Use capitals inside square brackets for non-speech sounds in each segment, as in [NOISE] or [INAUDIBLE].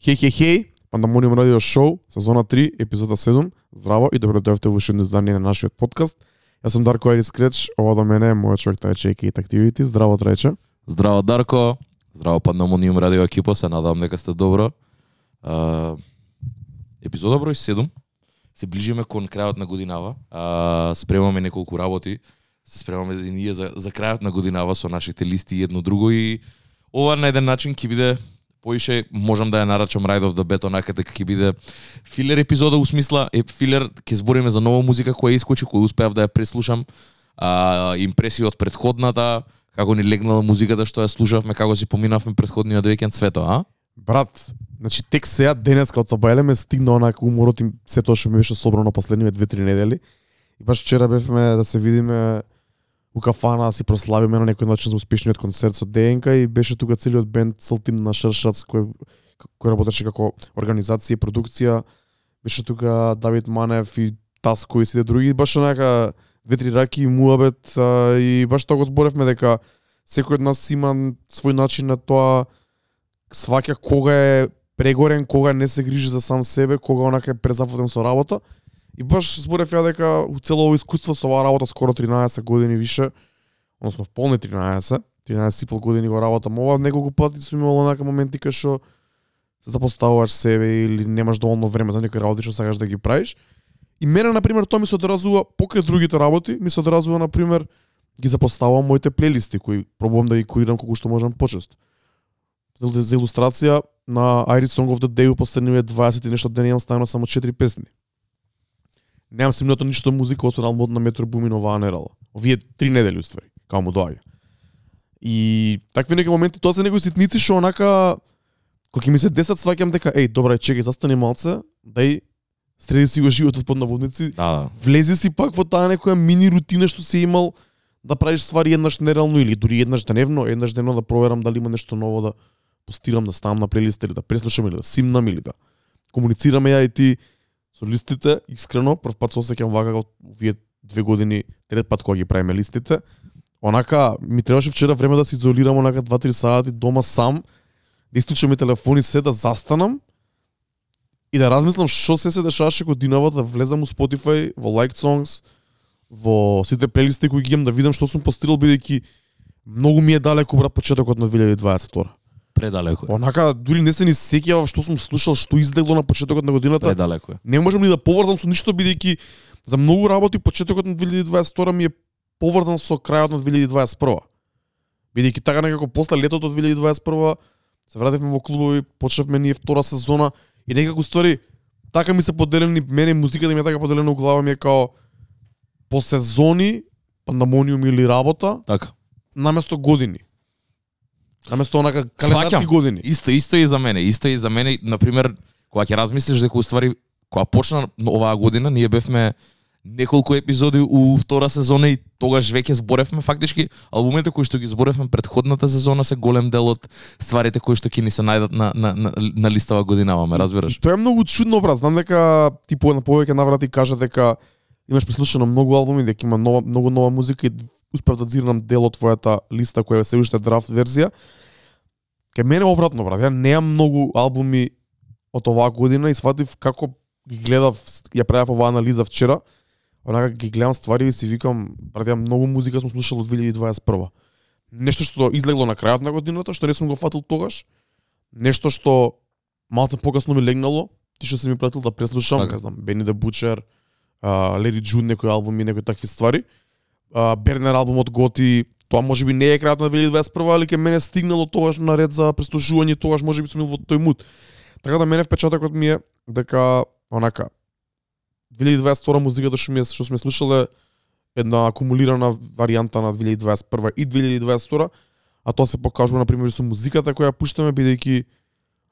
Хеј, хеј, хеј, Пандамониум радио шоу, сезона 3, епизода 7. Здраво и добро дојавте во уште едно издание на нашиот подкаст. Јас сум Дарко Ерис Креч, ова до мене е мојот човек Трајче и Activity. Здраво Трајче. Здраво Дарко, здраво Пандамониум радио екипа, се надевам дека сте добро. А, епизода број 7. Се ближиме кон крајот на годинава. А, спремаме неколку работи. Се спремаме да за ние за, за крајот на годинава со нашите листи едно друго и ова на еден начин ќе биде поише можам да ја нарачам Ride of the Bet онака дека ќе биде филер епизода у смисла е филер ќе збориме за нова музика која искочи која успеав да ја преслушам а, импресии од предходната како ни легнала музиката што ја слушавме како си поминавме предходниот викенд свето, а? Брат, значи тек сега денес кога Сабајле стигна онака уморот им се тоа што ми беше собрано последниве 2-3 недели. И баш вчера бевме да се видиме у кафана си прославиме на некој начин за успешниот концерт со ДНК и беше тука целиот бенд цел тим на Шершац кој кој работеше како организација и продукција. Беше тука Давид Манев и Таско и сите други, баш онака две-три раки и муабет а, и баш тоа го зборевме дека секој од нас има свој начин на тоа сваќа кога е прегорен, кога не се грижи за сам себе, кога онака е презафатен со работа. И баш зборев ја дека у цело ово искуство со оваа работа скоро 13 години више, односно полни 13, 13 и пол години го работам ова, неколку пати сум имал онака моменти кај што се запоставуваш себе или немаш доволно време за некои работи што сакаш да ги правиш. И мене на пример тоа ми се одразува покрај другите работи, ми се одразува на пример ги запоставувам моите плейлисти кои пробувам да ги курирам колку што можам почесто. За, за илустрација на Iris Song of the Day у последниве 20 и нешто дени имам ставено само 4 песни. Немам снимнато ништо музика освен албумот на Метро Бумин оваа нерала. Овие три недели уствари, као му доаѓа. И такви неки моменти, тоа се некои ситници што онака кога ми се десат сваќам дека еј, добра, чекај, застани малце, дај среди си го животот под наводници, Да, да. влези си пак во таа некоја мини рутина што си имал да правиш ствари еднаш неделно или дури еднаш дневно, еднаш дневно да проверам дали има нешто ново да постирам, да ставам на плейлист или да преслушам или да симнам или да комуницираме ја и ти со листите, искрено, прв пат се осеќам вака од овие две години, трет пат кога ги правиме листите. Онака, ми требаше вчера време да се изолирам онака 2-3 сати дома сам, да исклучам и телефон и се да застанам и да размислам што се се дешаваше годинава да влезам у Spotify, во Liked Songs, во сите плейлисти кои ги имам да видам што сум постирал бидејќи многу ми е далеку брат почетокот на 2022. Предалеко е. Онака дури не се ни сеќавам што сум слушал, што излегло на почетокот на годината. Предалеко е. Не можам ни да поврзам со ништо бидејќи за многу работи почетокот на 2022 ми е поврзан со крајот на 2021. Бидејќи така некако после летото од 2021 се вративме во клубови, почнавме ние втора сезона и некако ствари така ми се поделени мене музиката ми е така поделена у глава ми е као по сезони, пандамониум или работа, Така. наместо години. Наместо онака календарски Сваќам. години. Исто, исто и за мене. Исто и за мене, на пример, кога ќе размислиш дека уствари кога почна оваа година, ние бевме неколку епизоди у втора сезона и тогаш веќе зборевме фактички албумите кои што ги зборевме предходната сезона се голем дел од стварите кои што ќе ни се најдат на на на, на листава годинава, ме разбираш? Тоа е многу чудно, брат. Знам дека ти по на повеќе наврати кажа дека имаш преслушано многу албуми, дека има нова, многу нова музика и успев да дзирнам дел од твојата листа која е се уште драфт верзија. Ке мене обратно, брат. Ја немам многу албуми од оваа година и сватив како ги гледав, ја правев оваа анализа вчера. Онака ги гледам ствари и си викам, брат, ја многу музика сум слушал од 2021. Нешто што излегло на крајот на годината, што не сум го фатил тогаш. Нешто што малце покасно ми легнало, ти што си ми пратил да преслушам, Така. знам, Бени да Бучер, Леди Джун, некои албуми, некои такви ствари. А, Бернер албумот Готи, тоа може би не е крајот на 2021, али ке мене стигнало тогаш на ред за преслушување, тогаш може би сум бил во тој мут. Така да мене впечатокот ми е дека онака 2022 музиката што ми е што сме слушале една акумулирана варијанта на 2021 и 2022, а тоа се покажува на пример со музиката која ја пуштаме бидејќи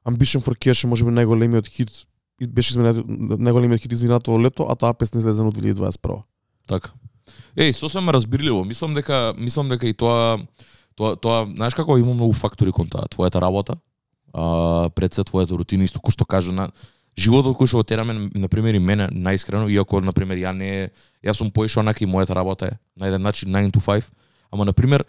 Ambition for Cash е можеби најголемиот хит беше изминато најголемиот хит изминато лето, а таа песна излезе од 2021. Така. Еј, сосема разбирливо. Мислам дека мислам дека и тоа тоа тоа знаеш како има многу фактори кон тоа, твојата работа, а пред се твојата рутина исто кој што кажа на животот кој што го тераме на пример и мене најискрено иако на пример ја не јас сум поишо онака и мојата работа е на еден начин 9 to 5, ама на пример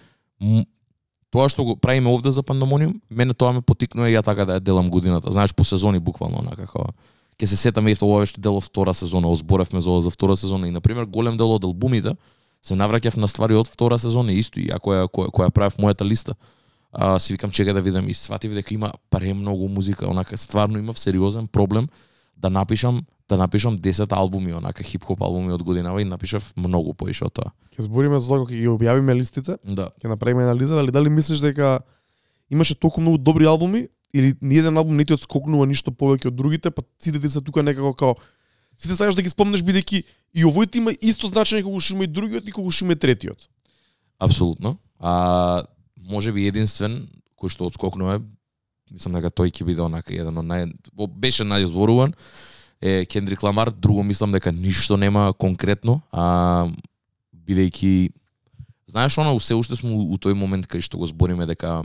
тоа што го правиме овде за Пандамониум, мене тоа ме потикнува и ја така да ја делам годината. Знаеш, по сезони буквално, онака како ќе се сетаме и ова беше дел од втора сезона, озборевме за ова за втора сезона и на пример голем дел од албумите се навраќав на ствари од втора сезона исто и ако ја која, која правев мојата листа. А, си викам чека да видам и сватив дека има премногу музика, онака стварно имав сериозен проблем да напишам да напишам 10 албуми, онака хип-хоп албуми од годинава и напишав многу поише од тоа. Ќе збориме за тоа кога ќе ги објавиме листите, Да. ќе направиме анализа, дали дали мислиш дека имаше толку многу добри албуми или ниеден албум не ти одскокнува ништо повеќе од другите, па сите ти се тука некако како сите сакаш да ги спомнеш бидејќи и овој има исто значење како што има и другиот и како што има и третиот. Апсолутно. А може би единствен кој што одскокнува мислам дека тој ќе биде онака еден од нај беше најзборуван е Кендрик Ламар, друго мислам дека ништо нема конкретно, а бидејќи знаеш она се уште сме у, у тој момент кај што го збориме дека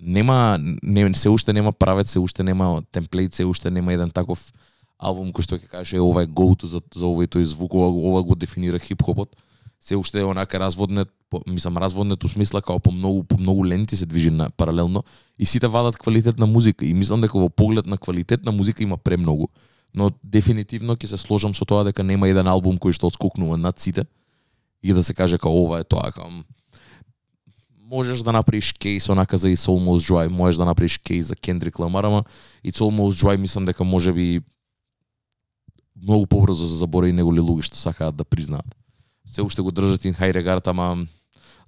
нема не се уште нема правец, се уште нема темплейт, се уште нема еден таков албум кој што ќе каже ова е go to за, за овој тој звук, ова, ова го дефинира хип-хопот. Се уште е онака разводнет, по, мислам разводнет у смисла као по многу по многу ленти се движи на паралелно и сите вадат квалитетна музика и мислам дека во поглед на квалитетна музика има премногу. Но дефинитивно ќе се сложам со тоа дека нема еден албум кој што отскокнува над сите и да се каже како ова е тоа како можеш да направиш кейс онака за It's Almost Dry, можеш да направиш кейс за Kendrick Lamar, ама It's Almost Dry мислам дека може би многу побрзо се заборави него ли луѓе што сакаат да признаат. Се уште го држат in high regard, ама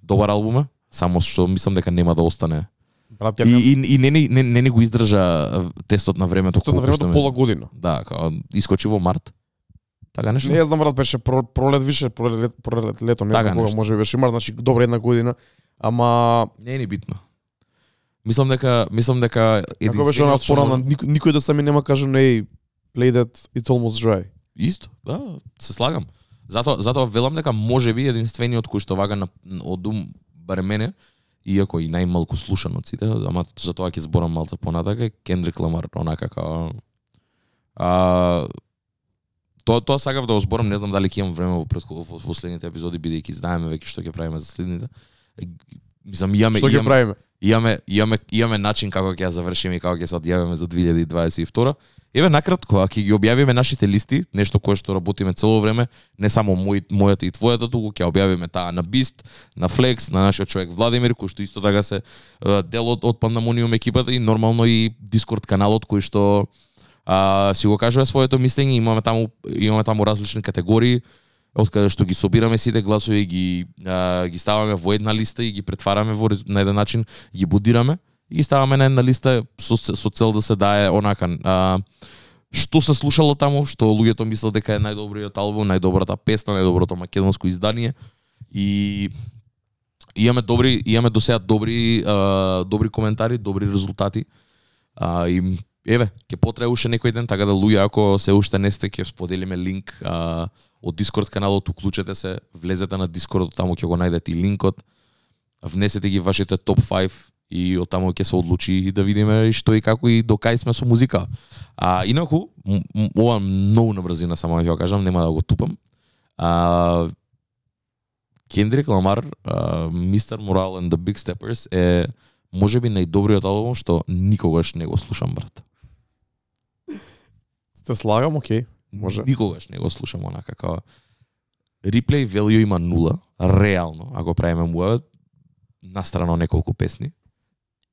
добар албум е, само што мислам дека нема да остане. Брат, И, ја и, и не, ни- не, не, ни го издржа тестот на времето. Тестот на времето ме- пола година. Да, као, искочи во март. Така нешто? Не знам брат, беше про, пролет више, пролет, пролет лето, не Така знам кога може беше март, значи добра една година. Ама Не е ни битно. Мислам дека мислам дека како беше она порано, може- никој, никој до сами нема кажа не play that it's almost dry. Исто, да, се слагам. Затоа затоа велам дека може би единствениот кој што вага на од ум барем мене, иако и најмалку слушан од сите, ама за тоа ќе зборам малку понатака, е Кендрик Ламар, онака како а тоа тоа сакав да го зборам, не знам дали ќе имам време во предход во, во следните епизоди бидејќи знаеме веќе што ќе правиме за следните. Мислам имаме Што имаме правиме? имаме имаме имаме начин како ќе ја завршиме и како ќе се одјавиме за 2022. Еве накратко, ако ќе ги објавиме нашите листи, нешто кое што работиме цело време, не само мој, мојата и твојата, туку ќе објавиме таа на Бист, на Flex, на нашиот човек Владимир, кој што исто така се дел од, од Пандамониум екипата и нормално и Дискорд каналот кој што а, си го кажува своето мислење, имаме таму имаме таму различни категории од каде што ги собираме сите гласови и ги а, ги ставаме во една листа и ги претвараме во на еден начин, ги будираме и ги ставаме на една листа со со цел да се дае онака а, што се слушало таму, што луѓето мислат дека е најдобриот албум, најдобрата песна, најдоброто македонско издание и имаме добри имаме до сега добри а, добри коментари, добри резултати. А, и еве, ќе потребува уште некој ден, така да луѓе ако се уште не сте, ќе споделиме линк а, од Дискорд каналот, уклучете се, влезете на Дискорд, таму ќе го најдете и линкот. Внесете ги вашите топ 5 и од таму ќе се одлучи и да видиме што и како и до кај сме со музика. А инаку, ова многу на брзина само ќе кажам, нема да го тупам. А, Кендрик Ламар, мистер морал and the Big Steppers е можеби најдобриот албум што никогаш не го слушам, брат. Сте слагам, окей. Може. Никогаш не го слушам онака како replay value има нула, реално, ако правиме муа настрано неколку песни.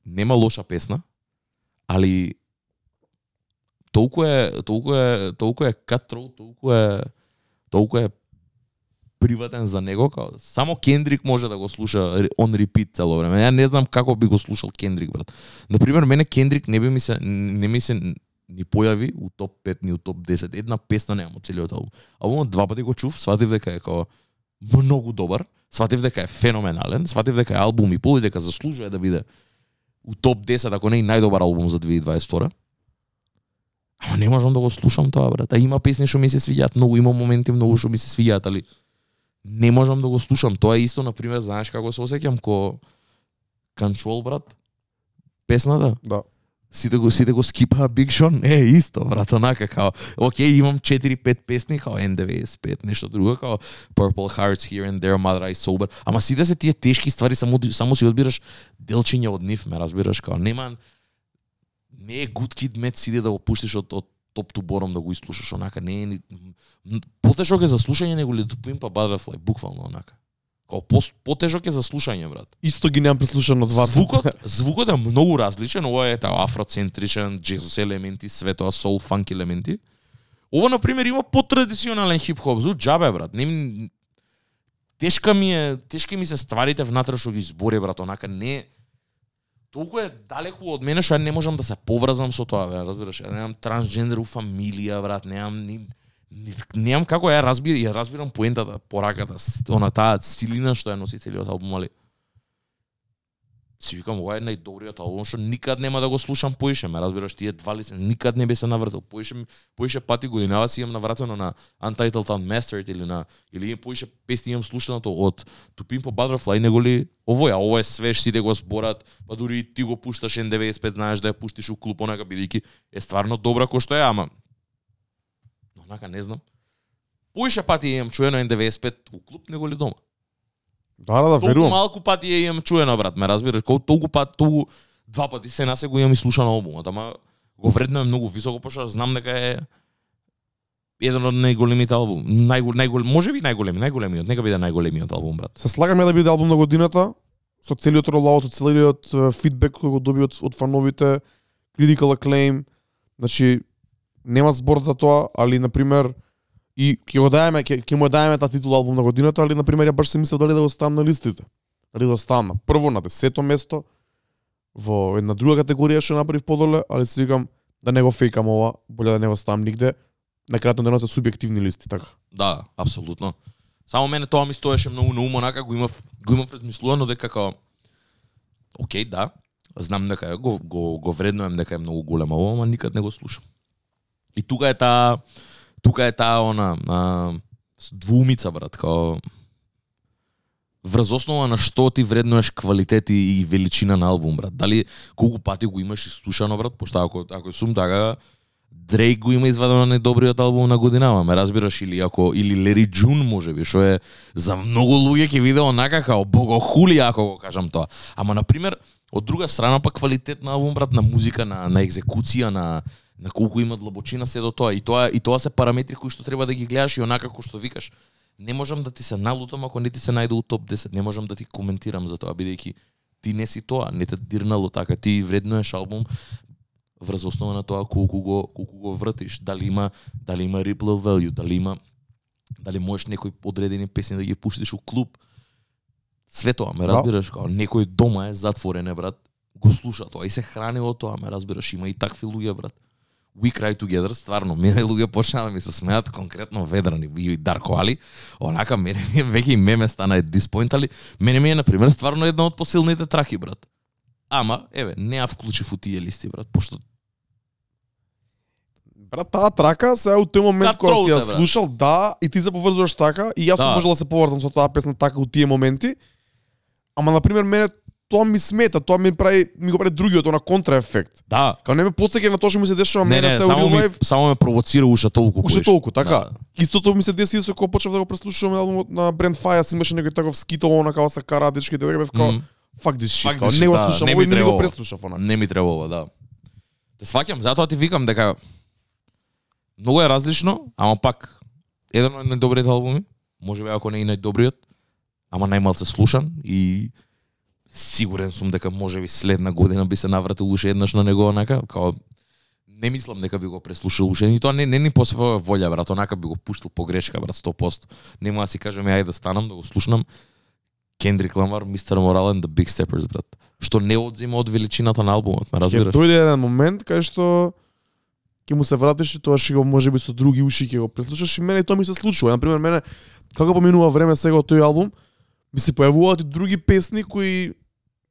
Нема лоша песна, али толку е толку е толку е катро, толку е толку е приватен за него, као само Кендрик може да го слуша он on repeat цело време. Ја не знам како би го слушал Кендрик, брат. На пример, мене Кендрик не би ми се не ми се ни појави у топ 5 ни у топ 10. Една песна немам од целиот албум. Албумот два пати го чув, сватив дека е како многу добар, сватив дека е феноменален, сватив дека е албум и пол и дека заслужува да биде у топ 10, ако не и најдобар албум за 2022. Ама не можам да го слушам тоа, брат. А има песни што ми се свиѓаат, многу има моменти многу што ми се свиѓаат, али не можам да го слушам. Тоа е исто, на пример, знаеш како се осеќам ко Control, брат. Песната. Да сите го сите го скипаа Big Sean, е исто брат, онака као, окей, имам 4-5 песни као N95, нешто друго као Purple Hearts Here and There, Mother I Sober, ама сите се тие тешки ствари само само си одбираш делчиња од нив, ме разбираш као нема не е good kid мет сиде да го пуштиш од од топ ту бором да го изслушаш онака, не е ни потешок е за слушање него ли Pimp a Butterfly, буквално онака. Као пос, потешок е за слушање, брат. Исто ги немам преслушано двата. Звукот, [LAUGHS] звукот е многу различен, ова е таа афроцентричен, джез елементи, све тоа соул фанк елементи. Ова на пример има потрадиционален хип-хоп звук, џабе брат. Не ми- тешка ми е, тешки ми се стварите внатре што ги збори брат, онака не толку е далеку од мене што не можам да се поврзам со тоа, бе, разбираш? Ја немам трансгендер у фамилија, брат, немам ни ни- немам како ја разбирам, ја разбирам поентата, пораката, она таа силина што ја носи целиот албум, али си викам ова е најдобриот албум што никад нема да го слушам поише, ме разбираш, тие два лица никад не би се навртел. Поише поише пати годинава си имам навратено на Untitled Unmastered или на или имам поише песни имам слушаното од To Pimp a Butterfly него ли овој, а ова е свеж сите го зборат, па дури и ти го пушташ N95, знаеш да ја пуштиш у клуб онака бидејќи е стварно добра кој што е, ама онака не знам. Поише пати ја имам чуено N95 у клуб него ли дома. Да, да, да, Толку верувам. малку пати ја имам чуено, брат, ме разбираш? Колку толку пат, толку два пати се насе го имам и слушано албумот, ама го вреднувам многу високо, пошто знам дека е еден од најголемите албум, најгол, најгол, можеби најголеми, најголемиот, нека биде најголемиот албум, брат. Се слагаме да биде албум на годината, со целиот ролаут, целиот фидбек кој го доби од, од фановите, critical acclaim, значи нема збор за тоа, али на пример и ќе го даеме ќе, ќе му даеме таа титула албум на годината, али на пример ја баш се мислев дали да го ставам на листите. Дали да го ставам на прво на десето место во една друга категорија што направив подоле, али се викам да не го фейкам ова, боле да не го ставам нигде. На крајот на денот се субјективни листи, така. Да, апсолутно. Само мене тоа ми стоеше многу на ум, онака го имав го имав размислувано дека како, Океј, да. Знам дека го, го, го вреднувам дека е многу голема ова, ама никад не го слушам. И тука е таа тука е таа она а, двумица брат, као врз основа на што ти вреднуеш квалитет и и величина на албум, брат. Дали колку пати го имаш слушано, брат, пошто ако ако сум така Дрейк го има извадено најдобриот албум на годинава, ме разбираш или ако или Лери Джун можеби, што е за многу луѓе ќе биде онака како богохули ако го кажам тоа. Ама на пример, од друга страна па квалитет на албум брат на музика, на на екзекуција, на на колку има длабочина се до тоа и тоа и тоа се параметри кои што треба да ги гледаш и онака како што викаш. Не можам да ти се налутам ако не ти се најде у топ 10, не можам да ти коментирам за тоа бидејќи ти не си тоа, не те дирнало така, ти вреднуваш албум врз основа на тоа колку го колку го вртиш, дали има дали има ripple value, дали има дали можеш некои одредени песни да ги пуштиш у клуб. Све тоа, ме Да. разбираш, као некој дома е затворен е брат, го слуша тоа и се храни од тоа, ме разбираш, има и такви луѓе брат. We Cry Together, стварно, мене луѓе почнаа да ми се смеат конкретно Ведрани и Дарко Али, онака мене ми е веќе и меме стана at this point, али мене ми е на пример стварно една од посилните траки брат. Ама, еве, не ја вклучив у тие листи брат, пошто Брат, таа трака се у тој момент кога си ја слушал, да, и ти се поврзуваш така, и јас сум Да. можел да се поврзам со таа песна така у тие моменти. Ама на пример мене тоа ми смета, тоа ми прави ми го прави другиот она контраефект. да, Као не ме потсеќа на тоа што ми се дешава не, мене не, се у само ми, life. само ме провоцира уште толку. Уште толку, така. Да. Истото ми се деси со кога почнав да го преслушувам албумот на Brand Fires, имаше некој таков скитол, она као се кара дечките, дека бев као fuck this shit, Fuck не го да, слушам, не ми не го преслушав она. Не ми требало, да. Те сваќам, затоа ти викам дека многу е различно, ама пак еден од најдобрите албуми, можеби ако не и најдобриот, ама најмал се слушан и сигурен сум дека може би следна година би се навратил уште еднаш на него онака, као не мислам дека би го преслушал уште, и тоа не, не ни по своја волја, брат, онака би го пуштил по грешка, брат, 100%. Нема да си кажем, ајде да станам, да го слушнам, Кендрик Ламар, Мистер Морален, The Big Steppers, брат. Што не одзима од величината на албумот, ме Ќе дојде еден момент кај што ќе му се вратиш и тоа ќе го можеби со други уши ќе го преслушаш и мене и тоа ми се случува. На пример мене како поминува време сега од тој албум ми се појавуваат и други песни кои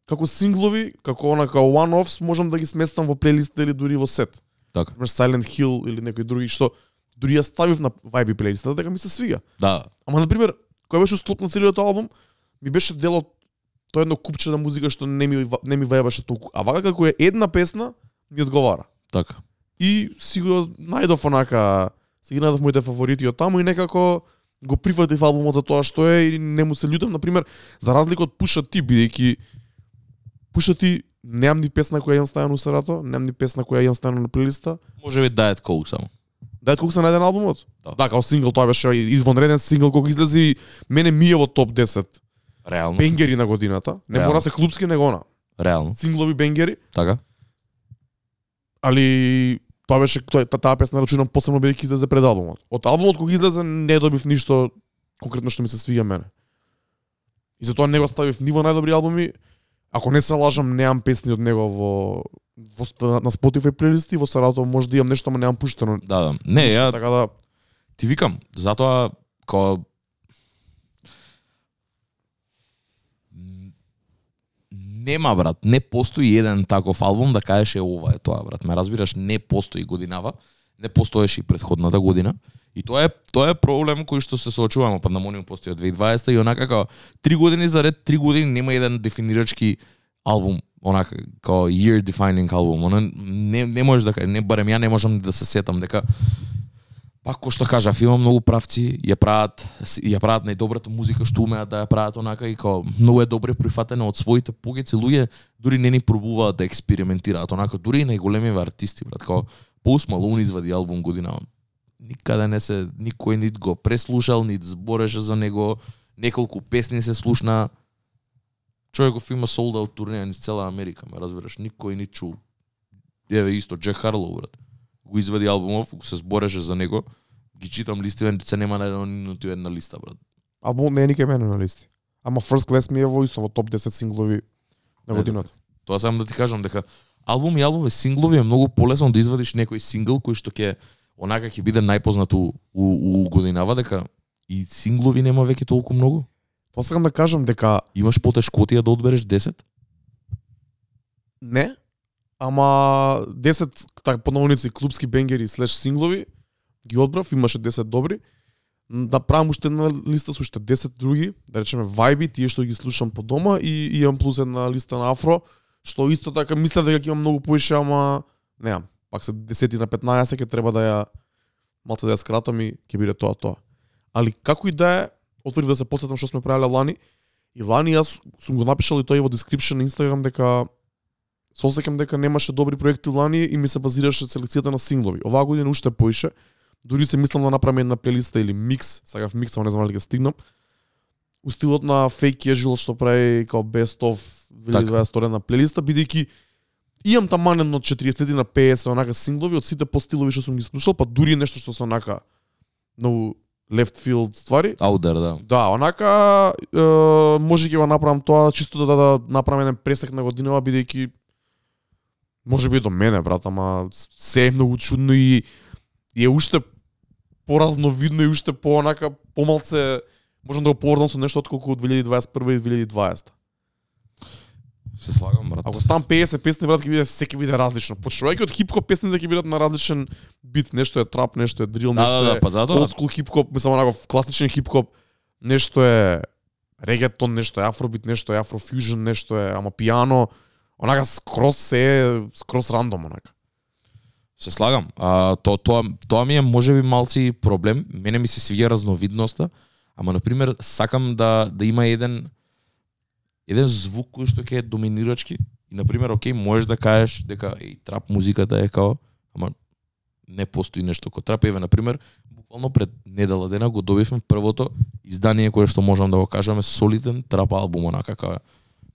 како синглови, како она како one-offs можам да ги сместам во плейлист или дури во сет. Така. Например Silent Hill или некои други што дури ја ставив на Vibe плейлистата дека ми се свига. Да, Ама на пример, кој беше склоп на целиот албум, ми беше дел од тоа едно купче на музика што не ми не ми вајбаше толку. А вака како е една песна, ми одговара. Така. И си го најдов онака, си ги најдов моите фаворити од таму и некако го прифатив албумот за тоа што е и не му се љутам, например, за разлика од Пуша Ти, бидејќи Пуша Ти немам ни песна која имам ставено у Сарато, немам ни песна која имам ставено на плейлиста. Може би Diet Coke само. Дај колку се најден албумот? Да. Да, као сингл тоа беше извонреден сингл кога излезе и мене ми е во топ 10 Реално. бенгери на годината. Не Реално. мора да се клубски него на. Реално. Синглови бенгери, Така? али тоа беше тоа та- таа песна рачунам посебно бидејќи излезе пред албумот. Од албумот кога излезе не добив ништо конкретно што ми се свиѓа мене. И затоа не го ставив ни во најдобри албуми. Ако не се лажам, немам песни од него во, во на Spotify плейлисти, во Сарато може да имам нешто, ама немам пуштено. Да, да. Не, ништо, ја така да ти викам, затоа као Нема брат, не постои еден таков албум да кажеш е ова е тоа брат. Ме разбираш, не постои годинава, не постоеше и предходната година. И тоа е тоа е проблем кој што се соочуваме, па Pandemonium постои од 2020 и онака како три години заред три години нема еден дефинирачки албум, онака како year defining албум. Она не не можеш да кажеш, не барем ја не можам да се сетам дека Пак кој што кажав, има многу правци, ја прават ја прават најдобрата музика што умеат да ја прават онака и као многу е добре прифатена од своите пугици луѓе дури не ни пробуваат да експериментираат. Онака дури и најголемиве артисти брат. Као Post Malone извади албум година никаде не се никој нит го преслушал нит збореше за него. Неколку песни се слушна. Човеков има sold out турнеја низ цела Америка ме разбираш. Никој ни чул. Еве исто Джек Харлоу брат. Го извади албумов, го се збореше за него, ги читам листиве, се нема на едно ниту една листа, брат. албумот не е никај мене на листи. Ама First Class ми е во исто во топ 10 синглови на годината. Тоа сам да ти кажам дека албум и албум е синглови е многу полесно да извадиш некој сингл кој што ќе онака ќе биде најпознат у, у, у годинава дека и синглови нема веќе толку многу. Тоа сакам да кажам дека Имаш потешкотија да одбереш 10? не, ама 10 така по наводници клубски бенгери слеш синглови ги одбрав, имаше 10 добри. Да правам уште една листа со уште 10 други, да речеме вајби, тие што ги слушам по дома и имам плюс една листа на афро, што исто така мислев дека ќе имам многу поише, ама немам. Пак се 10 на 15 ќе треба да ја малце да ја скратам и ќе биде тоа тоа. Али како и да е, отворив да се потсетам што сме правеле лани. И лани јас сум го напишал и тоа и во description на Инстаграм дека се осеќам дека немаше добри проекти лани и ми се базираше селекцијата на синглови. Оваа година уште поише. Дури се мислам да направам една плейлиста или микс, сакав микс, ама не знам дали ќе стигнам. У стилот на Fake Casual што прави као Best of 2022 на плейлиста, бидејќи имам таманен од 40 на 50 онака синглови од сите подстилови што сум ги слушал, па дури нешто што се онака многу left field ствари. Аудер, да. Да, онака е, може ќе го направам тоа чисто да, да, да направам еден пресек на годинава бидејќи може би до мене брат, ама се е многу чудно и, и е уште поразновидно и уште по онака помалце можам да го поврзам со нешто отколку од 2021 и 2020. Се слагам, брат. Ако ставам 50 песни брат ќе биде секи биде различно. Почнувајќи од хип-хоп песните ќе бидат на различен бит, нешто е трап, нешто е дрил, Да, нешто да, да, е па затоа. old school хип-хоп, мислам онако класичен хип-хоп, нешто е регетон, нешто е афробит, нешто е афрофюжн, нешто е ама пиано, онака скрос се е скрос рандом онака. Се слагам. А, то, тоа, тоа ми е можеби малци проблем. Мене ми се свиѓа разновидноста, ама на пример сакам да да има еден еден звук кој што ќе е доминирачки. И на пример, окей, можеш да кажеш дека и трап музиката е као, ама не постои нешто како трап. Еве на пример, буквално пред недела дена го добивме првото издание кое што можам да го кажеме солиден трап албум онака као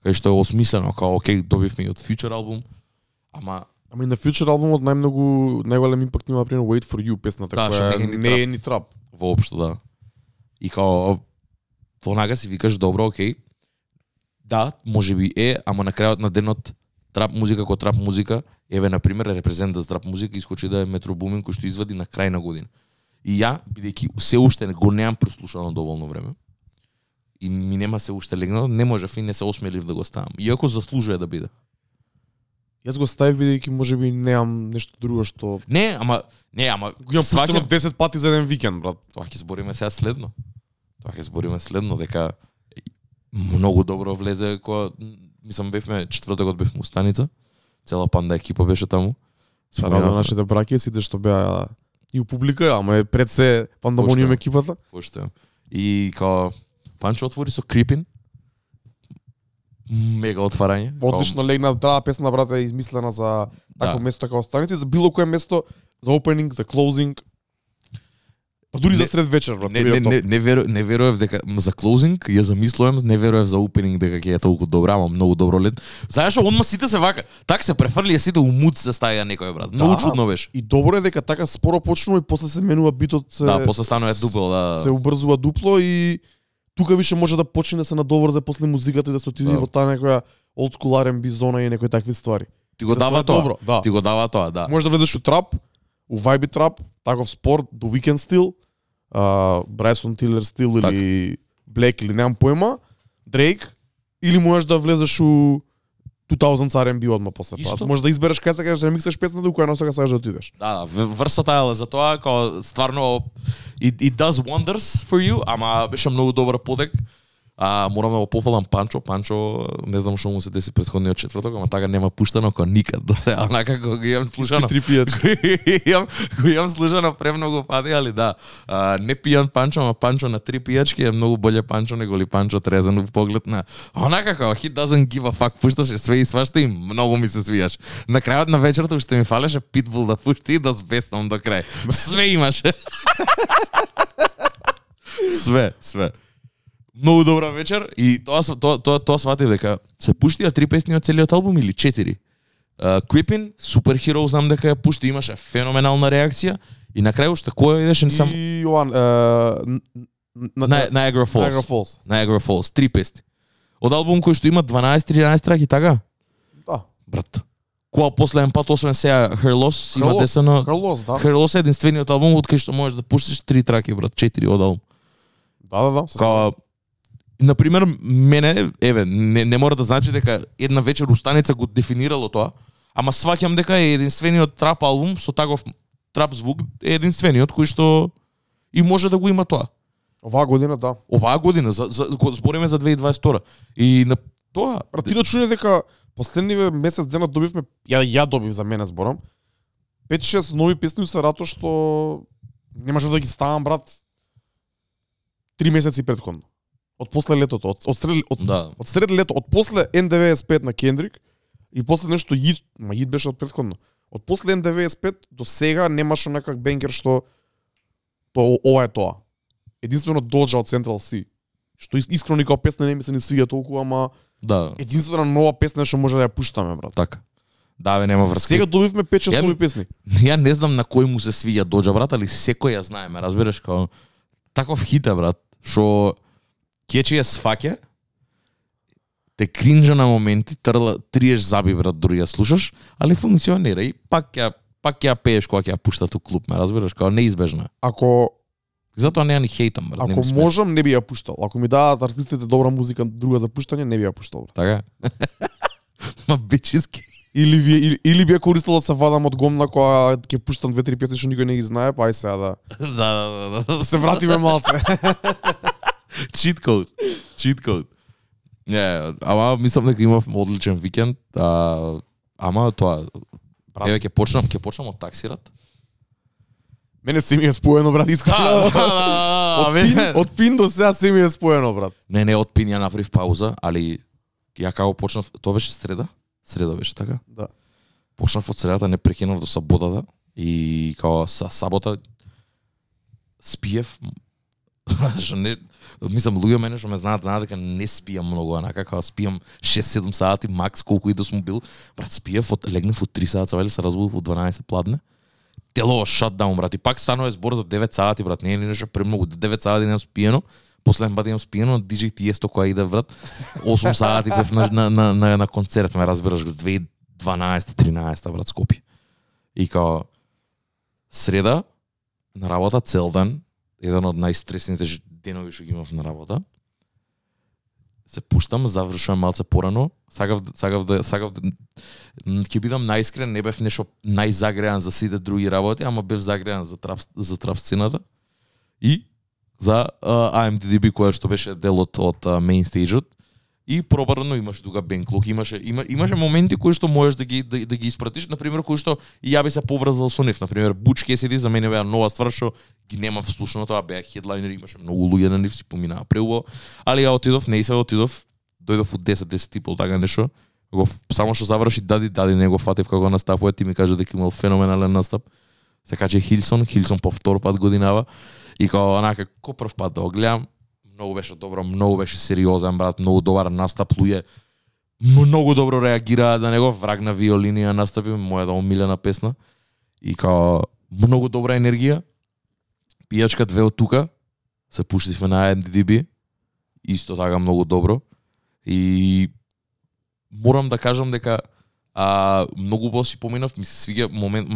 кај што е осмислено, као окей, добивме и од Future албум, ама Ама и на Future албумот најмногу најголем импакт има например Wait for You песната Да, која не е ни не е ни трап. воопшто да. И као вонага си викаш добро, окей. Да, може би е, ама на крајот на денот трап музика ко трап музика, еве на пример репрезент за трап музика искочи да е Метро Бумин кој што извади на крај на година. И ја бидејќи се уште го немам прослушано доволно време. И ми нема се уште легнало, не можев и не се осмелив да го ставам. Иако заслужува да биде. Јас го ставив бидејќи можеби немам нешто друго што Не, ама не, ама го имам сваќам- 10 пати за еден викенд, брат. Тоа ќе збориме сега следно. Тоа ќе збориме следно дека многу добро влезе кога мислам бевме четвртокот бевме у станица. Цела панда екипа беше таму. На Споменавме. нашите браќа и сите што беа и у публика, ама е пред се пандамониум екипата. Поштено. И као Панчо отвори со Крипин. Мега отварање. Одлично легна, таа песна брате измислена за такво Да. место како станици, за било кое место, за опенинг, за клоузинг. Па дури Не- за сред вечер, брат. Не, не, не, не, веру, не верував дека за клоузинг ја замислувам, не верував за опенинг дека ќе е толку добра, ама многу добро лет. Знаеш што одма сите се вака. Так се префрлија сите у муд се ставија некој брат. Многу Да. чудно беше. И добро е дека така споро почнува и после се менува битот, се, Да, после станува дупел, да. се убрзува дупло и тука више може да почне да се надоврзе после музиката и да се отиде Да. во таа некоја old school R&B зона и некои такви ствари. Ти го дава тоа. добро, да. Ти го дава тоа, да. Може да влезеш у трап, у вајби трап, таков спорт, до weekend стил, а, Брайсон Тилер стил Така. или Блек или немам појма, Дрейк, или можеш да влезеш у 2000 R&B одма после тоа. Може да избереш кај сакаш да миксаш песната, у која насока сакаш да отидеш. Да, да, в- versatile е за тоа, као стварно it, it does wonders for you, ама беше многу добар подек. А, морам да го пофалам Панчо, Панчо, не знам што му се деси претходниот четврток, ама така нема пуштено како никад. [LAUGHS] Онака го имам слушано. Три пијачки. [LAUGHS] го имам, го имам слушано премногу пати, али да. А, не пијан Панчо, ама Панчо на три пијачки е многу боле Панчо него ли Панчо трезен в поглед на онака како he doesn't give a fuck, пушташе све и свашта и многу ми се свијаш. На крајот на вечерта уште ми фалеше Питбул да пушти и да збеснам до крај. [LAUGHS] Све имаше. све, све. Многу добра вечер и тоа тоа тоа тоа сватив дека се пуштија три песни од целиот албум или четири. Uh, Creepin, Superhero, знам дека ја пушти, имаше феноменална реакција и на крај уште кој идеше не сам И Јован, Niagara Falls. Niagara Falls. Niagara Falls, три песни. Од албум кој што има 12-13 траки, така? Да. Брат. Која последен пат, освен сега Her Loss, има Her Loss, десено... Да. Her Loss е единствениот албум од кај што можеш да пуштиш три траки, брат, четири од албум. Да, да, да. Као, на пример, мене, еве, не, не мора да значи дека една вечер устаница го дефинирало тоа, ама сваќам дека е единствениот трап албум со таков трап звук е единствениот кој што и може да го има тоа. Оваа година, да. Оваа година, за, за, го збориме за 2022. И на тоа, Брат, ти да чуне дека последниве месец дена добивме, ја, ја добив за мене зборам, 5-6 нови песни се рато што немаше да ги ставам, брат, три месеци предходно. Од после летото, од, од, сред, од, да, од сред лето, од после N95 на Кендрик и после нешто Јид, ма Јид беше од предходно. Од после N95 до сега немаше некак бенгер што то ова е тоа. Единствено Доджа од Central C. Што ис- искрено ни као песна не ми се не свиѓа толку, ама да, единствена нова песна што може да ја пуштаме, брат. така. Да, бе, нема врска. Сега добивме 5-6 Ја- нови песни. [LAUGHS] Ја не знам на кој му се свиѓа Доджа, брат, али секој ја знае, ме разбираш, као таков хит е, брат, што кечи ја сфаќа, те кринжа на моменти, трла, триеш заби, брат, дури ја слушаш, али функционира и пак ја пак ја пееш кога ќе ја пуштат у клуб, ме разбираш, као неизбежно е. Ако Затоа не ја ни хейтам, брат, не ако смета. можам не би ја пуштал. Ако ми дадат артистите добра музика друга за пуштање, не би ја пуштал. Брат. Така? [LAUGHS] Ма бичиски. Или би или, или би ја користил да се вадам од гомна кога ќе пуштам две-три песни што никој не ги знае, па ај сега да, [LAUGHS] да, да, да, да. да се вратиме малце. [LAUGHS] Cheat code. Cheat code. Не, ама мислам дека имав одличен викенд, а, ама тоа Брат. Еве ќе почнам, ќе почнам од таксират. Мене се ми е споено, брат, Да, искрено. од, пин, од пин до сега се ми е споено, брат. Не, не, од пин ја направив пауза, али ја како почнав, тоа беше среда? Среда беше така? Да. Почнав од средата, не прекинав до саботата и као са сабота спиев [LAUGHS] не мислам луѓе мене што ме знаат знаат дека не спијам многу онака како спијам 6-7 сати макс колку и да сум бил. Брат спиев од легнав од 3 сати вели се разбудив од 12 пладне. Тело шатдаун брат и пак станува збор за 9 сати брат не е ни нешто премногу 9 сати немам спиено последен пат имам спиено на DJ Tiesto која иде брат 8 сати бев на, на, на, на, на концерт ме разбираш 2012 13 брат Скопје и као среда на работа цел ден еден од најстресните денови што ги имав на работа. Се пуштам, завршувам малце порано, Сагав, сагав, да сагав да ќе бидам најискрен, не бев нешто најзагреан за сите други работи, ама бев загреан за трап за трав сцената. И за uh, AMDDB која што беше дел од од uh, main stage-от И пробарно имаше тука бенклок, имаше има, имаше моменти кои што можеш да ги да, да ги испратиш, на пример кои што и ја би се поврзал со нив, на пример Буч Кесиди за мене беа нова ствар што ги немав слушано тоа, беа хедлайнери, имаше многу луѓе на нив си поминаа преубаво, али ја отидов, не се отидов, дојдов од 10 10 и пол така нешто. Го само што заврши дади дади не го фатив како настапува, ти ми кажа дека имал феноменален настап. Се каче Хилсон, Хилсон по втор пат годинава. И као онака ко прв пат да го гледам, многу беше добро, многу беше сериозен брат, многу добар настап луѓе. Многу добро реагираа на него, враг на виолинија настапи, мојата омилена песна. И као многу добра енергија. Пијачка две од тука, се пуштивме на IMDb исто така многу добро. И морам да кажам дека а, многу убаво си поминав, ми се свиѓа момент,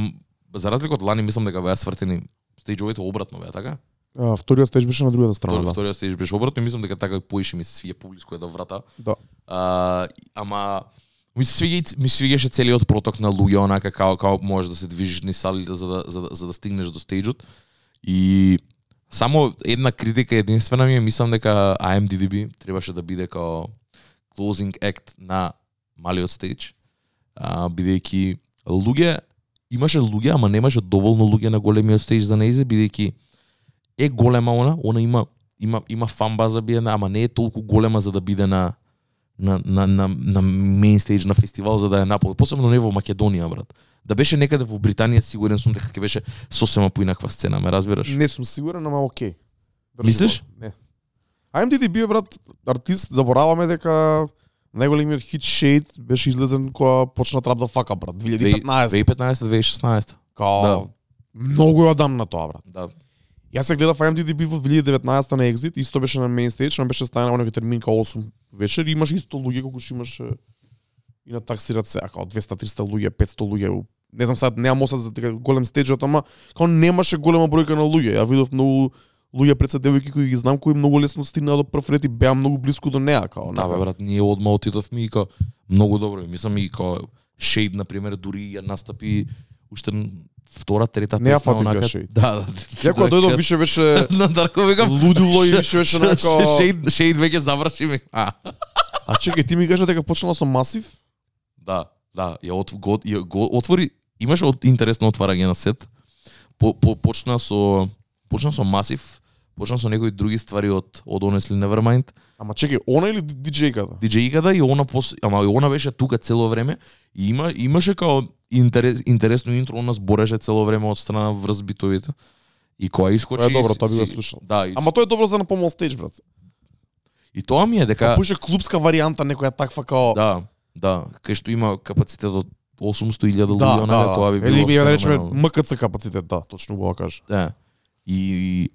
за разлика од лани мислам дека беа свртени стејџовите обратно беа, така? А, вториот стеж беше на другата страна, Втори, да. вториот стеж беше обратно и мислам дека така поише ми се свиѓа публиско е до врата. Да. А, ама ми се свиѓа ми се свиѓаше целиот проток на луѓе онака како како можеш да се движиш низ салите за да за да, за да стигнеш до стејџот. И само една критика единствена ми е мислам дека IMDb требаше да биде као closing act на малиот стејдж. А, бидејќи луѓе имаше луѓе, ама немаше доволно луѓе на големиот стејдж за нејзе, бидејќи е голема она, она има има има фан база биде, ама не е толку голема за да биде на на на на на мейн стејдж на фестивал за да е наполни, посебно не во Македонија брат. Да беше некаде во Британија, сигурен сум дека ќе беше сосема поинаква сцена, ме разбираш? Не сум сигурен, ама окей. Држи Мислиш? го. Не. IMDb е брат артист, забораваме дека најголемиот хит Shade беше излезен кога почна Trap the Fuck Up, брат, 2015. 2015-2016. Као Да. многу е одамна тоа, брат. Да. Јас се гледав IMDb во 2019 на Exit, исто беше на main stage, но беше станало некој термин као 8 вечер, и имаш исто луѓе колку што имаш и на таксират се, као 200-300 луѓе, 500 луѓе. Не знам сад, немам осад за дека голем стејџот, ама као немаше голема бројка на луѓе. Ја видов многу луѓе пред се девојки кои ги знам кои многу лесно стигнаа до прв ред и беа многу блиску до неа, као. Да, бе, брат, ние одма отидовме и као многу добро. Мислам и као Shade на пример дури ја настапи уште втора, трета Не песна онака. Да, да. Ја кога дојдов више беше [LAUGHS] на Дарко викам лудило и више беше нека Shade Shade веќе заврши. [LAUGHS] А, А чекај, ти ми кажа дека почнала со Масив? да, да, ја от, го, ја, го отвори имаше од интересно отварање на сет. По, по, почна со почна со Масив, почна со некои други ствари од од Honestly Nevermind. Ама чекај, она или диджејката? диџејката и она пос... ама и она беше тука цело време и има имаше као интерес, интересно интро, она збореше цело време од страна врз битовите. И која искочи Тоа е добро, тоа би го слушал. Да, и, Ама тоа е добро за на помал стејдж, брат. и тоа ми е дека Дека пуше клубска варијанта, некоја таква као да, да, кај што има капацитет од 800.000 да, луѓе, онака тоа би било. Или би ја да речеме. МКЦ капацитет, да, точно го кажа. Да. И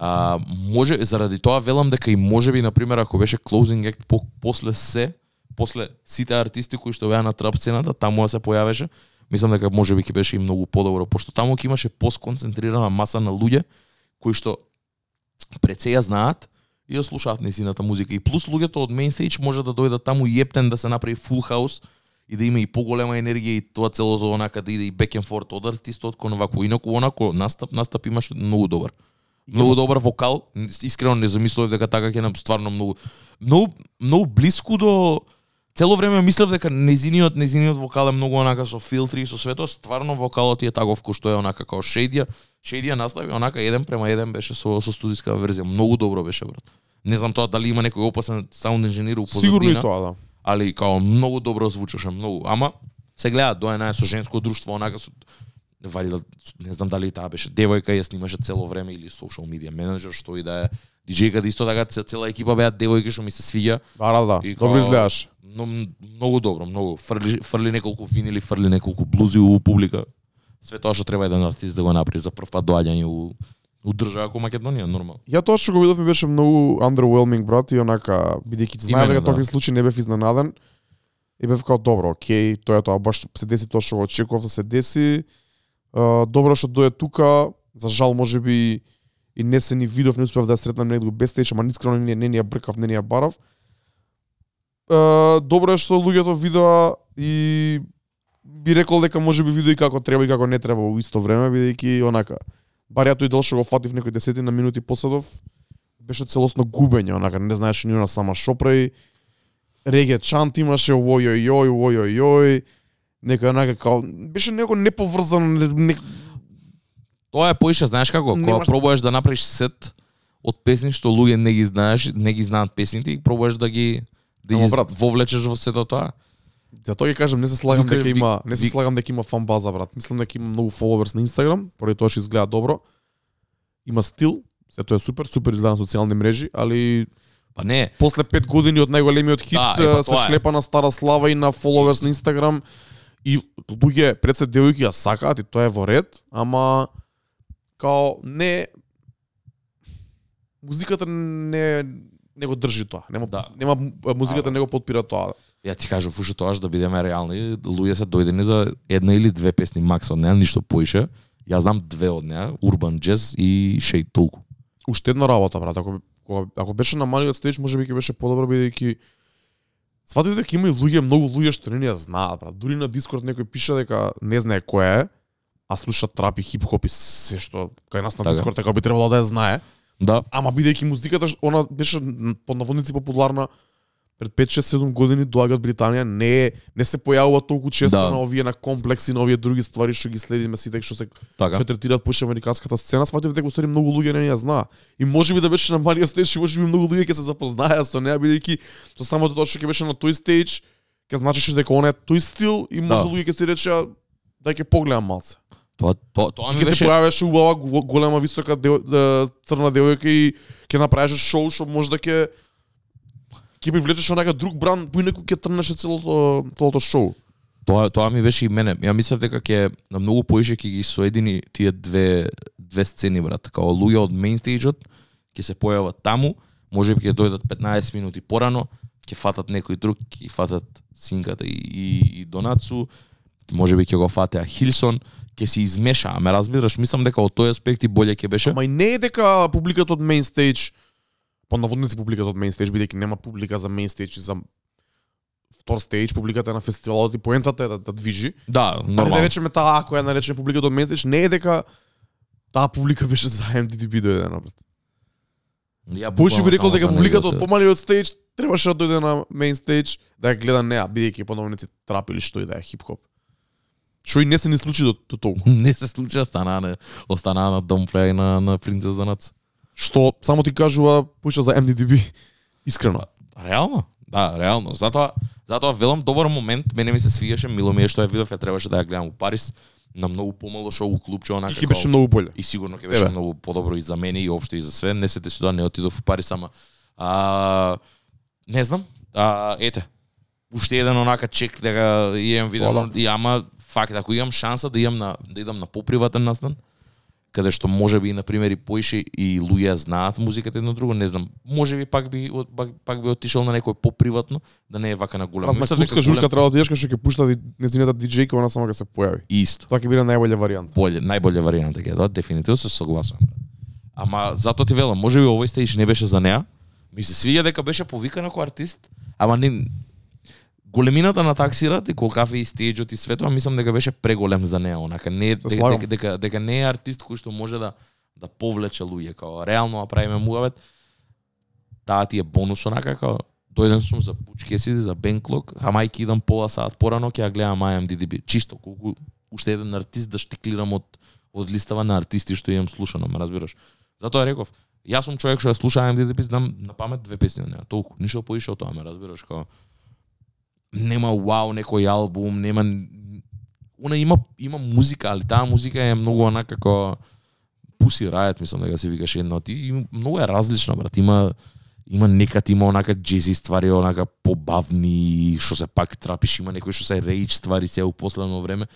а, може заради тоа велам дека и можеби на пример ако беше closing act по, после се, после сите артисти кои што беа на трап сцената, таму да се појавеше, мислам дека може би ќе беше и многу подобро, пошто таму ќе имаше посконцентрирана маса на луѓе кои што пред се ја знаат и ја слушаат незината музика. И плюс луѓето од мейнстейдж може да дојдат таму и ептен да се направи full house и да има и поголема енергија и тоа цело за онака да иде и back and forth од артистот кон вако инаку онако настап настап имаше многу добар. Многу добар вокал, искрено не замислував дека така ќе нам стварно многу многу многу блиску до цело време мислев дека незиниот незиниот вокал е многу онака со филтри и со свето, стварно вокалот е таков кој што е онака како Шедија. Шедија настави онака еден према еден беше со со студиска верзија, многу добро беше брат. Не знам тоа дали има некој опасен саунд инженер у позадина Сигурно и тоа, да. али као многу добро звучеше, многу. Ама се гледа доена е со женско друштво, онака со вали не знам дали таа беше девојка, ја снимаше цело време или social media менеджер, што и да е. Диџејката исто така цела екипа беа девојки што ми се свиѓа. Да, да, да. И Добро изгледаш. Но многу добро, многу. Фрли фрли неколку винили, фрли неколку блузи у публика. Све тоа што треба еден артист да го направи за прв пат доаѓање у у држава како Македонија, нормално. Ја тоа што го видов ми беше многу underwhelming, брат, и онака, бидејќи знаев дека да. такви случаи не бев изненаден. И бев као добро, окей, тоа е тоа, баш се деси тоа што го очекував да се деси. Добро што дое тука, за жал може би и не се ни видов, не успев да ја сретнам негде без теч, ама искрено не, не не ја бркав, не ни ја барав. А, добро е што луѓето видоа и би рекол дека може би видоа и како треба и како не треба во исто време, бидејќи онака, бар ја тој дел што го фатив некои десетина минути посадов, беше целосно губење, онака не знаеше ни она сама што прави. реге чант имаше ој ој ој ој ој ој нека нека као беше него неповрзано не, Тоа е поише, знаеш како, кога Немаш- пробуваш да направиш сет од песни што луѓе не ги знаеш, не ги знаат песните и пробуваш да ги да ги брат. вовлечеш во сето тоа. Затоа ги кажам, не се слагам дека има, не се слагам дека има фан база брат. Мислам дека има многу фоловерс на Инстаграм, поради тоа што изгледа добро. Има стил, се тоа е супер, супер изгледа на социјални мрежи, али Па не, после пет години од најголемиот хит Да, е, па се тоа е. шлепа на стара слава и на фоловерс на Инстаграм и луѓе пред се девојки ја сакаат и тоа е во ред, ама као не музиката не не го држи тоа. Нема Да. нема музиката А, не го подпира тоа. ја ти кажав уште тоа да бидеме реални, луѓе се дојдени за една или две песни макс од неа, ништо поише. Ја знам две од неа, Urban Jazz и Shade толку. уште една работа, брат. Ако ако беше на малиот стеж, можеби ќе беше подобро бидејќи Сватив дека има и луѓе, многу луѓе што не ја знаат, брат. Дури на Дискорд некој пише дека не знае кој е, а слуша трап и хип-хоп и се што кај нас на Така. Дискорд дека би требало да ја знае. Да, Ама бидејќи музиката она беше м, под наводници популарна пред 5 6 7 години доаѓа од Британија, не е не се појавува толку често Да. на овие на комплекси, на овие други ствари што ги следиме сите што се така. што третираат поише американската сцена, сватив дека уствари многу луѓе не ја знаа. И можеби да беше на малиот стеж, и можеби многу луѓе ќе се запознаеа со неа бидејќи со самото тоа што ќе беше на тој стеж, ќе значеше дека она е тој стил и може Да. луѓе ќе си речеа да ќе погледам малце. Тоа тоа тоа ми ќе се беше појавеше убава го- голема висока дел, да, црна девојка и ќе направеше шоу што може да ќе ќе привлечеш онака друг бранд, поинаку ќе трнеше целото целото шоу. Тоа тоа ми беше и мене. Ја мислев дека ќе на многу поише ќе ги соедини тие две две сцени брат, као луѓе од мейнстејџот ќе се појават таму, можеби ќе дојдат 15 минути порано, ќе фатат некој друг, ќе фатат Синката и, и, и Донацу, можеби ќе го фатеа Хилсон, ќе се измешаа, ме разбираш, мислам дека од тој аспект и боле ќе беше. Ама и не е дека публиката од мейн стејдж по наводници публиката од мейн стејдж бидејќи нема публика за мейн стејдж за втор стејдж, публиката на фестивалот и поентата е да, да движи. Да, Нормално. Да речеме таа која наречеме публиката од мейн стејдж, не е дека таа публика [LAUGHS] беше за MDDB дојдена брат. Ја Поише би рекол дека публиката од неговото- помалиот стејдж требаше да дојде на мейн стејдж да ја гледа неа, бидејќи по наводници трап или што и да е хип-хоп. Што и не се ни случи до, до толку. [LAUGHS] не се случи, останаа на останаа на домплеа и на на принцеза Нац. Што само ти кажува пуша за MDDB. Искрено. Реално? Да, реално. Затоа, затоа велам добар момент, мене ми се свигаше, мило ми е што ја видов, ја требаше да ја гледам у Париз, на многу помало шоу клубче, И онака ќе беше многу боле. и сигурно ќе беше многу подобро и за мене и општо и за све. Не се деси тоа, не отидов у Париз, ама а, не знам. А, ете, уште еден онака чек дека имам видено, Тоа да. и ама факт ако имам шанса да идам на да идам на поприватен настан, каде што може би на пример и поише и луѓе знаат музиката едно друго, не знам. Може би пак би пак, пак би отишол на некој поприватно, да не е вака на големо. Брат, на Мислам дека журка голем- треба да кај што ќе пуштат и незината диџејка, она само ќе се појави. Исто. Тоа ќе биде најболја варијанта. Боле, најболја варијанта ќе тоа, дефинитивно се согласувам. Ама затоа ти велам, можеби овој стејч не беше за неа. Ми се свиѓа дека беше повикана како артист, ама не големината на таксират и колкафе и стејџот и свето, мислам дека беше преголем за неа, онака не дека, дека, дека, дека не е артист кој што може да да повлече луѓе, као реално да правиме муавет. Таа ти е бонус онака као дојден сум за пучке си за Бенклок, ама ќе идам пола сат порано ќе ја гледам IMDb. Чисто колку уште еден артист да штиклирам од од листава на артисти што имам слушано, ме разбираш. Затоа реков, јас сум човек што ја слуша IMDb, знам на памет две песни од неа, толку, ништо поише од тоа, ме разбираш, као нема вау некој албум, нема она има има музика, али таа музика е многу она како пуси рајат, мислам дека се викаше едно. Ти многу е различна, брат. Има има некад има онака джези ствари, онака побавни, што се пак трапиш, има некои што се рейдж ствари се у последно време.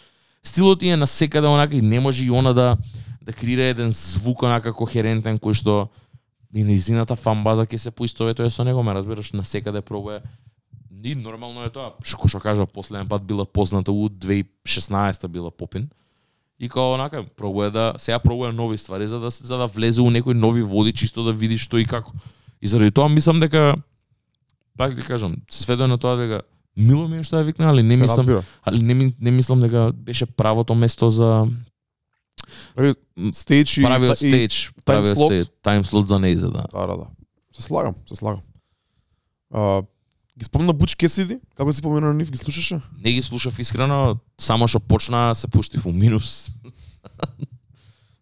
Стилот ти е на секаде онака и не може и она да да креира еден звук онака кохерентен кој што и низината фан база ќе се поистоветува со него, ме разбираш, на секаде пробува И нормално е тоа. Што што кажа, последен пат била позната у 2016 била Попин. И као онака пробува да сега пробува нови ствари за да за да влезе у некои нови води чисто да види што и како. И заради тоа мислам дека пак ти кажам, се сведува на тоа дека мило ми е што ја викна, али не Се мислам, али не, ми- не мислам дека беше правото место за стејч и правиот стејч, правиот слот. стејч, тайм слот за нејза, да. Да, да, да. Се слагам, се слагам. А, Ги спомна Буч Кесиди, како си помена на нив, ги слушаше? Не ги слушав искрено, само што почна се пуштив у минус.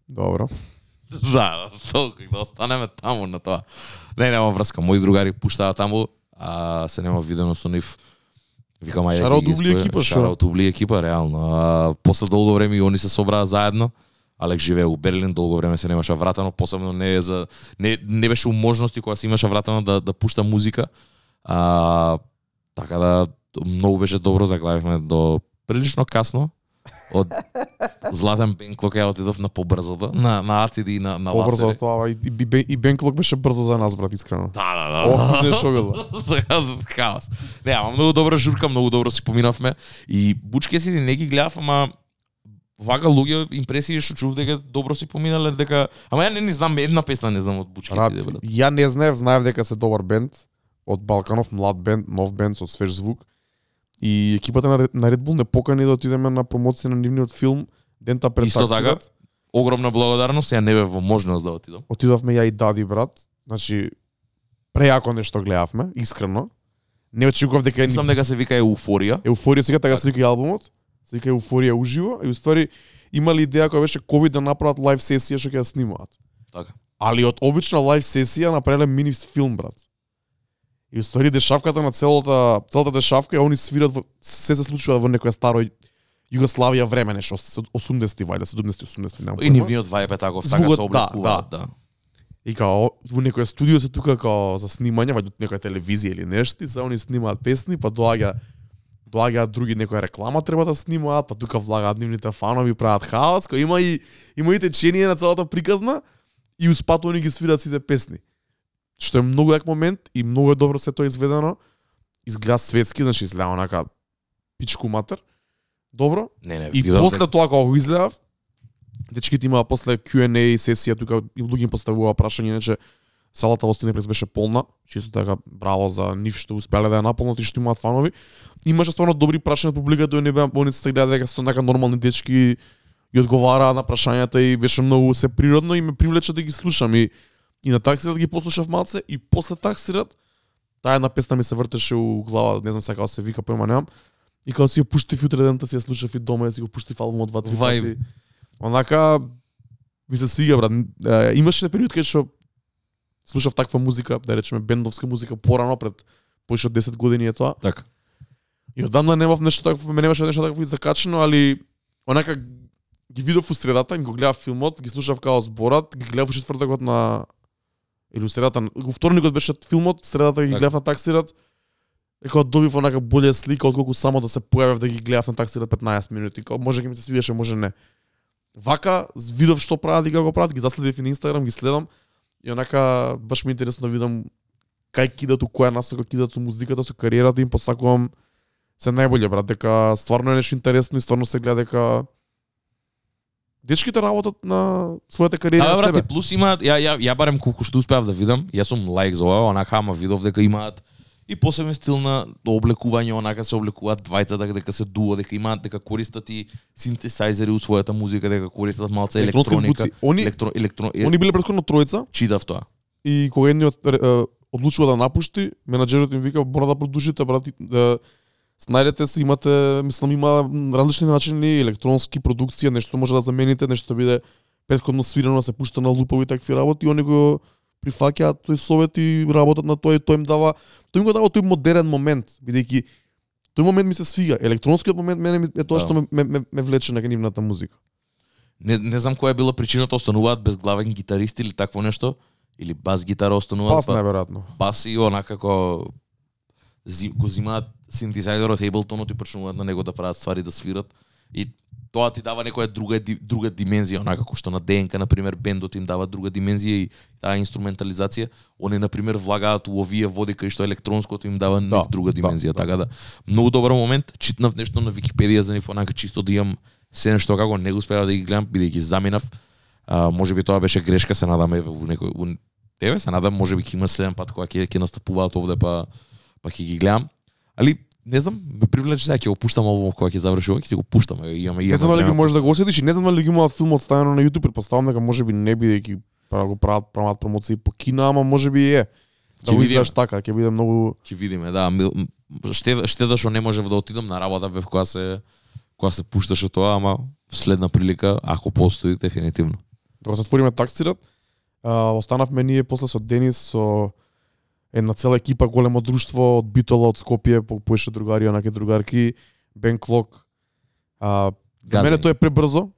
Добро. да, толку да останеме таму на тоа. Не, нема врска, мои другари пуштаат таму, а се нема видено со нив. Викам ајде. Шараут Убли екипа? Шараут Убли екипа, реално. А, после долго време и они се собраа заедно. Алек живее у Берлин, долго време се немаше вратано, посебно не е за не не беше у можности кога се имаше вратано да да пушта музика. А така да многу беше добро заглавивме до прилично касно. Од [LAUGHS] Златен Бенклок ја отидов на побрзото, на на Ациди и на на Побрзо Ласери. тоа, и, и, и, Бенклок беше брзо за нас, брат, искрено. Да, да, да. Ох, не шо било. [LAUGHS] Хаос. Не, ама многу добра журка, многу добро си поминавме. И Бучке си не ги гледав, ама вака луѓе импресии што чув дека добро си поминале дека ама ја не, не знам една песна не знам од Бучке Брат, си брат. ја не знаев, знаев дека се добар бенд од Балканов, млад бенд, нов бенд со свеж звук. И екипата на, на Red Bull не покани да отидеме на промоција на нивниот филм Дента пред Исто така. Огромна благодарност, ја не бев во можност да отидам. Отидовме ја и Дади брат. Значи прејако нешто гледавме, искрено. Не очекував дека е Мислам дека се вика еуфорија. Еуфорија сега така се вика и албумот. Се вика Еуфорија уживо и уствари имали идеја која беше ковид да направат лайв сесија што ќе ја снимаат. Така. Али од обична лайв сесија направиле мини филм брат. И уствари дешавката на целата целата дешавка они свират во, се се случува во некоја старо Југославија време нешто 80-ти вајде 70-ти 80-ти немам. И нивниот вајб е таков, така Звукот, се да, облекуваат, да. И као во некоја студио се тука као за снимање, вајде некоја телевизија или нешто, и се они снимаат песни, па доаѓа доаѓаат други некоја реклама треба да снимаат, па тука влагаат нивните фанови, прават хаос, кој има и има и течение на целата приказна и успато они ги свират сите песни. Што е многу јак момент и многу е добро се тоа изведено. Изгледа светски, значи изгледа онака пичку матер. Добро. Не, не, И видов после тоа кога го изгледав, дечките имаа после Q&A сесија тука и луѓе им поставува прашање, иначе салата во Стенепрес беше полна, чисто така браво за нив што успеле да ја наполнат и што имаат фанови. Имаше стварно добри прашања од публиката, не беа се гледа дека се така нормални дечки и одговараа на прашањата и беше многу се природно и ме привлече да ги слушам и и на таксират ги послушав малце и после таксират таа една песна ми се вртеше у глава, не знам сега како се вика, појма немам. И кога си ја пуштив утре дента си ја слушав и дома, ја си го пуштив албумот два три пати. Онака ми се свига брат. Е, Имаше период кај што слушав таква музика, да речеме бендовска музика порано пред поише од 10 години е тоа. Така. И одамна немав нешто такво, ме немаше нешто такво закачено, али онака ги видов у средата, ги го гледав филмот, ги слушав као зборот, ги гледав у четвртокот на или у средата, у вторникот беше филмот, средата ги Така. гледав на таксират. Дека добив онака болја слика отколку само да се појавев да ги гледав на таксират 15 минути. Као може ќе ми се свиеше, може не. Вака видов што прават и како го прават, ги заследив и на Инстаграм, ги следам и онака баш ми е интересно да видам кај кидат у која насока кидат со музиката, со кариерата им, посакувам се најболje брат, дека стварно е нешто интересно и стварно се гледа дека дечките работат на својата кариера Да, на брат, себе. плюс имаат, ја, ја, ја барем колку што успеав да видам, јас сум лайк за ова, онака, ама видов дека имаат и посебен стил на облекување, онака се облекуваат двајцата, дека се дуо, дека имаат, дека користат и синтесайзери у својата музика, дека користат малце електроника. Они Електро, електро, е, они биле претходно тројца читав тоа. и кога едниот одлучува да напушти, менаџерот им вика мора да продолжите брат, да снајдете се, имате, мислам има различни начини, електронски продукција, нешто може да замените, нешто да биде претходно свирено, да се пушта на лупови и такви работи, и они го прифаќаат тој совет и работат на тој, тој им дава, тој им го дава тој модерен момент, бидејќи тој момент ми се свига. Електронскиот момент мене ми- е тоа Да. што ме, ме, ме, ме влече на нивната музика. Не, не знам која е била причината, остануваат безглавен гитарист или такво нешто, или бас гитара остануваат, Пас па, најверојатно. бас и онака како зи, го зимаат синтезајзерот Abletonот и почнуваат на него да прават ствари да свират и тоа ти дава некоја друга друга димензија, онака како што на ДНК на пример бендот им дава друга димензија и таа инструментализација, они на пример влагаат у овие води кај што електронското им дава Да, друга да, димензија, да. така да многу добар момент, читнав нешто на Википедија за нив онака чисто да имам се нешто како не го успеав да ги гледам бидејќи заминав. А, може би тоа беше грешка, се надам еве у некој у, еве се надам може би ќе има следен пат кога ќе ќе настапуваат овде па па ќе ги гледам. Али не знам, ме привлече сега ќе го пуштам албумот кога ќе завршува, ќе си го пуштам, имаме Не знам дали ги можеш да го осетиш не знам дали ги имаат филмот ставено на YouTube, претпоставам дека може би не бидејќи пра го прават прават промоции по кино, ама може би и е. Да Ќе изгледаш така, ќе биде многу Ќе видиме, да. Штеда, штеда што не можев да отидам на работа бев кога се кога се пушташе тоа, ама следна прилика, ако постои, дефинитивно. Докато затвориме таксират, а, останавме ние после со Денис со една цела екипа, големо друштво од Битола, од Скопје, по поеше другари, онаке другарки, Бен Клок. А, за мене тоа е пребрзо,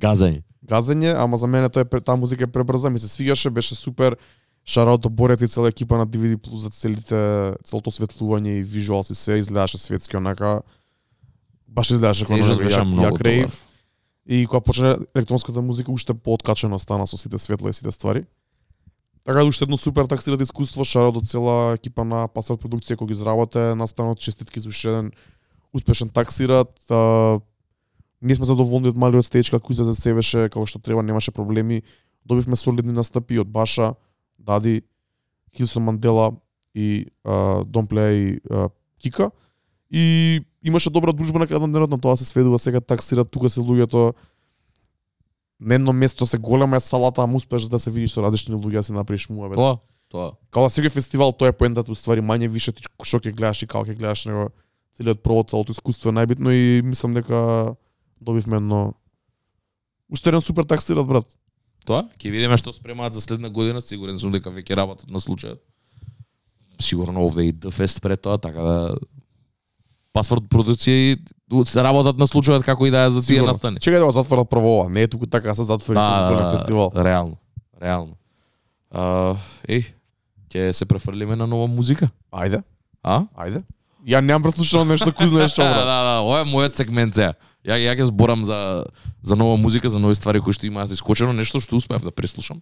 Газање. газење, ама за мене тоа е таа музика е пребрза, ми се свигаше, беше супер. Шараото Борец и цела екипа на DVD Plus за целите целото светлување и визуалс и се изгледаше светски онака баш изгледаше како ја- ја рейв. добар. И кога почна електронската музика уште пооткачено стана со сите светла и сите ствари. Така да уште едно супер таксират искуство, шаро до цела екипа на Пасвард продукција кој ги изработе, настанот честитки за уште еден успешен таксират. А, ние сме задоволни од малиот стејч како излезе се беше како што треба, немаше проблеми. Добивме солидни настапи од Баша, Дади, Хилсон Мандела и а, Домплея и а, Кика. И имаше добра дружба на кај денот на тоа се сведува сега таксират тука се луѓето на едно место се голема е салата, ама успеш да се видиш со различни луѓе да се направиш муабет. Тоа, тоа. Као секој фестивал тоа е поентата уствари мање више ти што ќе гледаш и како ќе гледаш него целиот провод, целото искуство е најбитно и мислам дека добивме едно уште еден супер таксират брат. Тоа, ќе видиме што спремаат за следна година, сигурен сум дека веќе работат на случајот. Сигурно овде и Дфест пред тоа, така да пасворд продукција и работат на случајот како и да е за тие настани. Чекај да го затворат прво ова, не е туку така да се затвори да, голем фестивал. реално, реално. А, еј, ќе се префрлиме на нова музика. Ајде, А? ајде. Ја немам преслушано нешто кој знае што [LAUGHS] да, брат. да, ова е мојот сегмент сега. Ја ја ќе зборам за за нова музика, за нови ствари кои што имаат искочено, нешто што успеав да преслушам.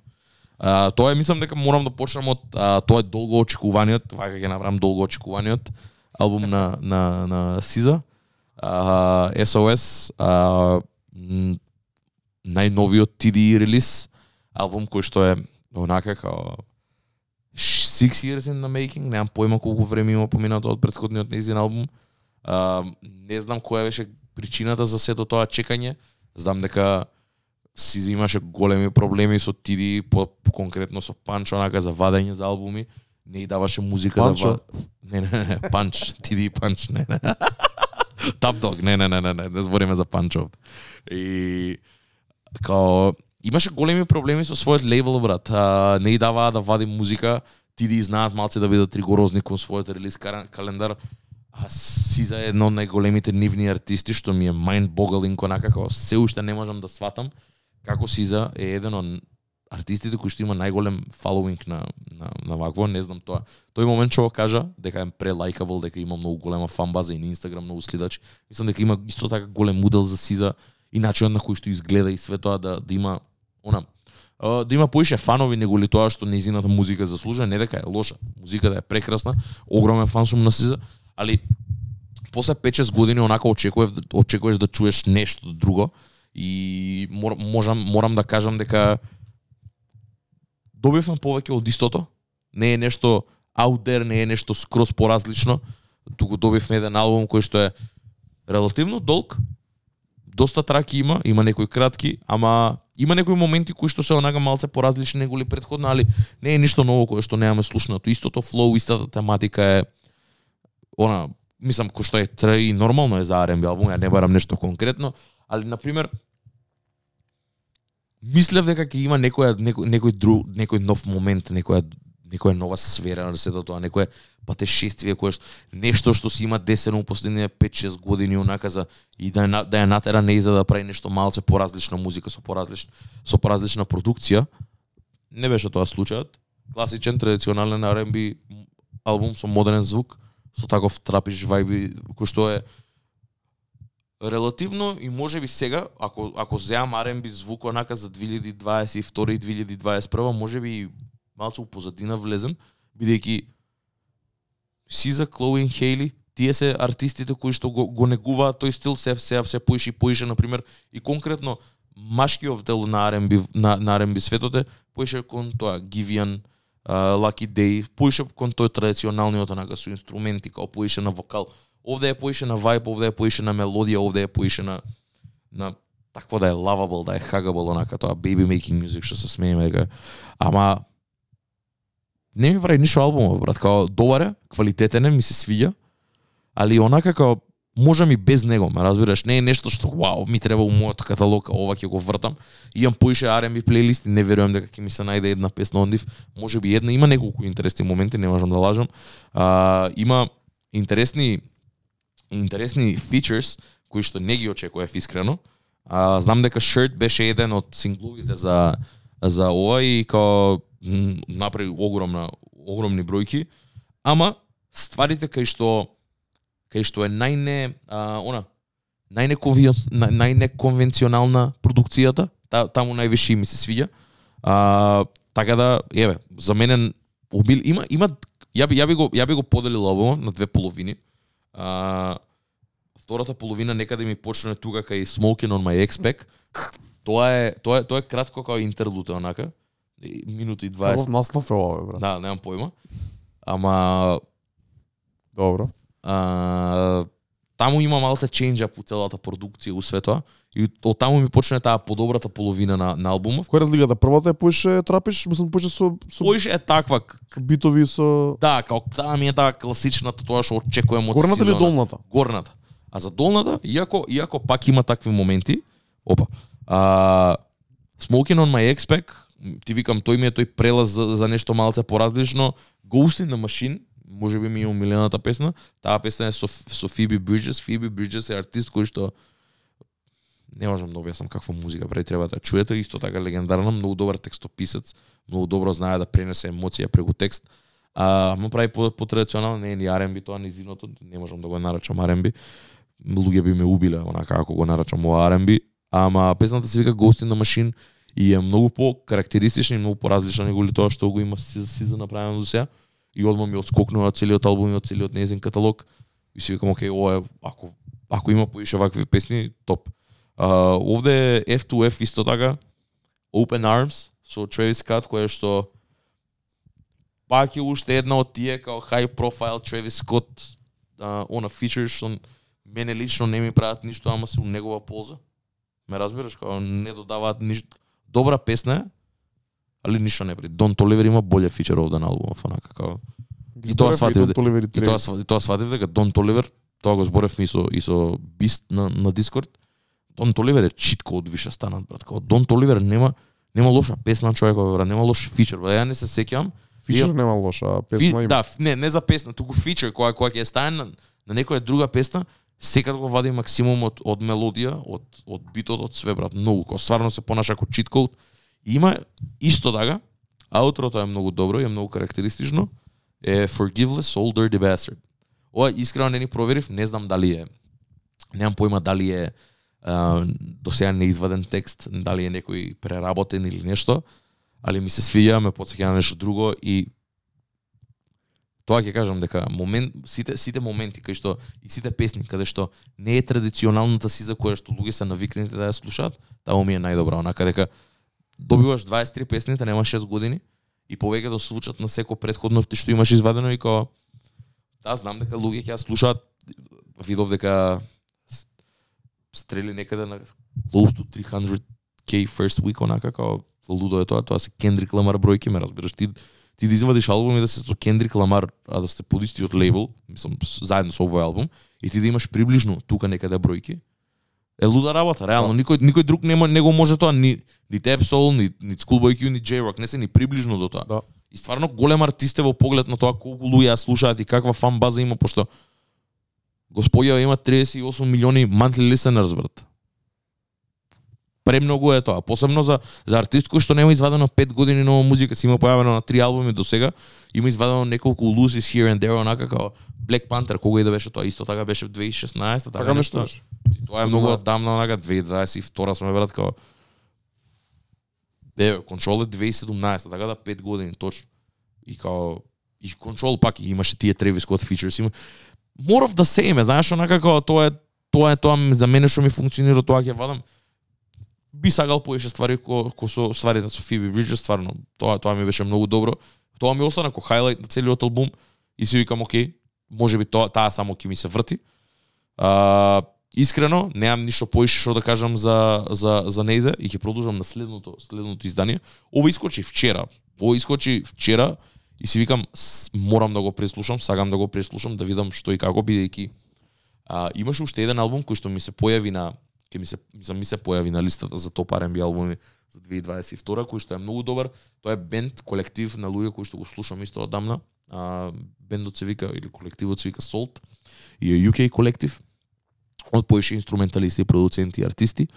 А, тоа е мислам дека морам да почнам од а, тоа е долго очекуваниот, вака ќе направам долго очекуваниот албум на на на Сиза. А, SOS, а, најновиот TD релиз, албум кој што е онака као Six Years in the Making, немам појма колку време има поминато од претходниот нејзин албум. А, не знам која беше причината за сето тоа чекање. Знам дека си имаше големи проблеми со TD, по, по конкретно со Панчо, онака за вадење за албуми. Не и даваше музика Панчо? да. Не, не, не, Панч, [LAUGHS] Тиди и Панч, не, не. [LAUGHS] Тап Дог, не, не, не, не, не, не збориме за Панчо. И као имаше големи проблеми со својот лейбл брат. А, не и даваа да вади музика, Тиди знаат малце да бидат ригорозни кон својот релиз календар. А Сиза е едно од најголемите нивни артисти што ми е mind boggling онака како се уште не можам да сватам како Сиза е еден од артистите кои што има најголем following на на на вакво, не знам тоа. Тој момент што го кажа дека е прелайкабл, дека има многу голема фан база и на Инстаграм многу следачи. Мислам дека има исто така голем удел за Сиза и начинот на кој што изгледа и све тоа да да има она да има поише фанови него ли тоа што незината музика заслужува, не дека е лоша. Музиката е прекрасна, огромен фан сум на Сиза, али после 5-6 години онака очекуваш да, очекуваш да чуеш нешто друго и мор, можам морам да кажам дека добивме повеќе од истото. Не е нешто out there, не е нешто скрос поразлично, туку добивме еден албум кој што е релативно долг, доста траки има, има некои кратки, ама има некои моменти кои што се онага малце поразлични него ли али не е ништо ново кое што немаме слушнато. Истото флоу, истата тематика е она, мислам кој што е тр и нормално е за R&B албум, ја не барам нешто конкретно, али на пример мислев дека ќе има некоја некој некој друг некој нов момент, некоја некоја нова сфера на сето тоа, некое патешествие кое што нешто што се има десено во последните 5-6 години онака за и да на- да ја натера не за да прави нешто малце поразлична музика со поразлична со поразлична продукција. Не беше тоа случајот. Класичен традиционален R&B албум со модерен звук, со таков трапиш вајби кој што е релативно и може би сега, ако, ако земам R&B звук онака за 2022 и 2021, може би малце у позадина влезем, бидејќи Сиза, Клоуин, Хейли, тие се артистите кои што го, го негуваат тој стил, се, се, се поише и поише, например, и конкретно машкиот дел на R&B, на, на R&B светот е поише кон тоа Givian, uh, Lucky Day, поише кон тој традиционалниот онака со инструменти, као поише на вокал. Овде е поише на вајб, овде е поише на мелодија, овде е поише на на такво да е лавабл, да е хагабл, онака тоа baby making music што се смееме дека ама не ми прави ништо албумот, брат, као добар е, квалитетен е, ми се свиѓа, али онака као можам и без него, ме разбираш, не е нешто што вау, ми треба у мојот каталог, а ова ќе го вртам. Имам поише R&B плейлисти, не верувам дека ќе ми се најде една песна од нив, може би една, има неколку интересни моменти, не можам да лажам. А, има интересни интересни фичерс кои што не ги очекував искрено. А, знам дека Shirt беше еден од сингловите за за ова и као направи огромна огромни бројки, ама стварите кај што кај што е најне а, она најнеконвенционална продукцијата, та, таму највише ми се свиѓа. А, така да, еве, за мене убил има има ја би ја би го ја би го поделил ово на две половини. А, втората половина некаде ми почне тука кај Smoking on my X-Pack. Тоа е тоа е тоа е кратко како интерлуд онака. И- Минута и 20. Каков наслов е ова, брат? Да, немам појма. Ама Добро. а, таму има малце up у целата продукција у светот и од таму ми почне таа подобрата половина на, на албумов. Која разликата? Првата е поише трапиш, мислам поише со со Поише е таква, битови со да, као таа ми е таа класичната тоа што очекувам од горната или долната? горната. А за долната, иако иако пак има такви моменти, опа. А, Smoking on my X-Pack, ти викам тој ми е тој прелаз за, за нешто малце поразлично. Ghost in the Machine, може би ми е умилената песна. Таа песна е со, со Фиби Бриджес. Фиби Бриджес е артист кој што не можам да објаснам каква музика прави, треба да чуете, исто така легендарна, многу добар текстописец, многу добро знае да пренесе емоција преку текст. А, му прави по, по традиционално, не е ни R&B тоа, ни зиното не можам да го нарачам R&B. Луѓе би ме убиле, онака ако го нарачам ова R&B. Ама песната се вика Ghost in the Machine и е многу по карактеристична и многу поразлична него ли тоа што го има си, си за направено до сега. И одма ми одскокнува целиот албум и од целиот незин каталог. И си викам, окей, ова е, ако, ако има поише вакви песни, топ. А, овде е F2F исто така, Open Arms, со Travis Scott, која што пак е уште една од тие као high profile Travis Scott а, она feature што мене лично не ми прават ништо, ама се у негова полза. Ме разбираш, као не додаваат ништо. Добра песна е, али ништо не при. Don Toliver има боле фичер овде на албумов, онака као. И тоа сватив, Don't И тоа, Travis. сва- и тоа сватив дека Дон Толивер, тоа го зборевме и со, и со Бист на, на Дискорд, Дон Толивер е читко од више станат, брат. Као Дон Толивер нема нема лоша песна човекот, брат, нема лош фичер. Брат. Ја не се сеќавам. Фичер нема лоша, а Фи, песна има. да, не, не за песна, туку фичер која која ќе стане на, на некоја друга песна, секад го вади максимум од, од мелодија, од, од битот, од све, брат, многу. Као стварно се понаша како чит код. Има исто така, аутрото е многу добро и е многу карактеристично, е Forgiveless Old Dirty Bastard. Ова искрено не ни проверив, не знам дали е немам појма дали е а, до сега неизваден текст, дали е некој преработен или нешто, али ми се свиѓа, ме подсеќа на нешто друго и тоа ќе кажам дека момент сите сите моменти кај што и сите песни каде што не е традиционалната си за која што луѓе се навикнати да ја слушаат, таа ми е најдобра, онака дека добиваш 23 песни, та нема 6 години и повеќе да звучат на секо предходно ти што имаш извадено и као. Да знам дека луѓе ќе слушаат видов дека стрели некаде на close to 300k first week онака као лудо е тоа, тоа се Кендрик Ламар бројки, ме разбираш, ти ти да извадиш албум и да се со Кендрик Ламар, а да сте под истиот лейбл, мислам заедно со овој албум, и ти да имаш приближно тука некаде бројки, е луда работа, реално. Никој никој друг нема не го може тоа, ни ни Tepsol, ни ни Schoolboy Q, ни J-Rock, не се ни приближно до тоа. Да. И стварно голем артист е во поглед на тоа колку луѓе ја слушаат и каква фан база има, пошто господја има 38 милиони monthly listeners, брат. Премногу е тоа, посебно за за артист кој што нема извадено 5 години нова музика, си има појавено на три албуми до сега, има извадено неколку loses here and there, онака како Black Panther, кога и да беше тоа, исто така беше в 2016, така, Така нешто беше. И Тоа е многу одамна, онака 2022 сме брат како Еве, Control е 2017, така да 5 години точно. И као и Control пак и имаше тие Travis Scott features, има more of the same, знаеш, онака како тоа е тоа е тоа за мене што ми функционира, тоа ќе вадам. Би сагал поише ствари ко, ко со стварите со Phoebe Bridges, стварно. Тоа тоа ми беше многу добро. Тоа ми остана како хайлайт на целиот албум и си викам, окей, може би тоа таа само ќе ми се врти. А, искрено, немам ништо поише што да кажам за за за Нейзе и ќе продолжам на следното следното издание. Ова искочи вчера. Ова искочи вчера и си викам морам да го преслушам, сагам да го преслушам да видам што и како бидејќи а, имаше уште еден албум кој што ми се појави на ќе ми се мислам ми се појави на листата за топ R&B албуми за 2022 кој што е многу добар. Тоа е бенд, колектив на луѓе кои што го слушам исто одамна. А, бендот се вика или колективот се вика Salt и е UK колектив од поише инструменталисти, продуценти и артисти.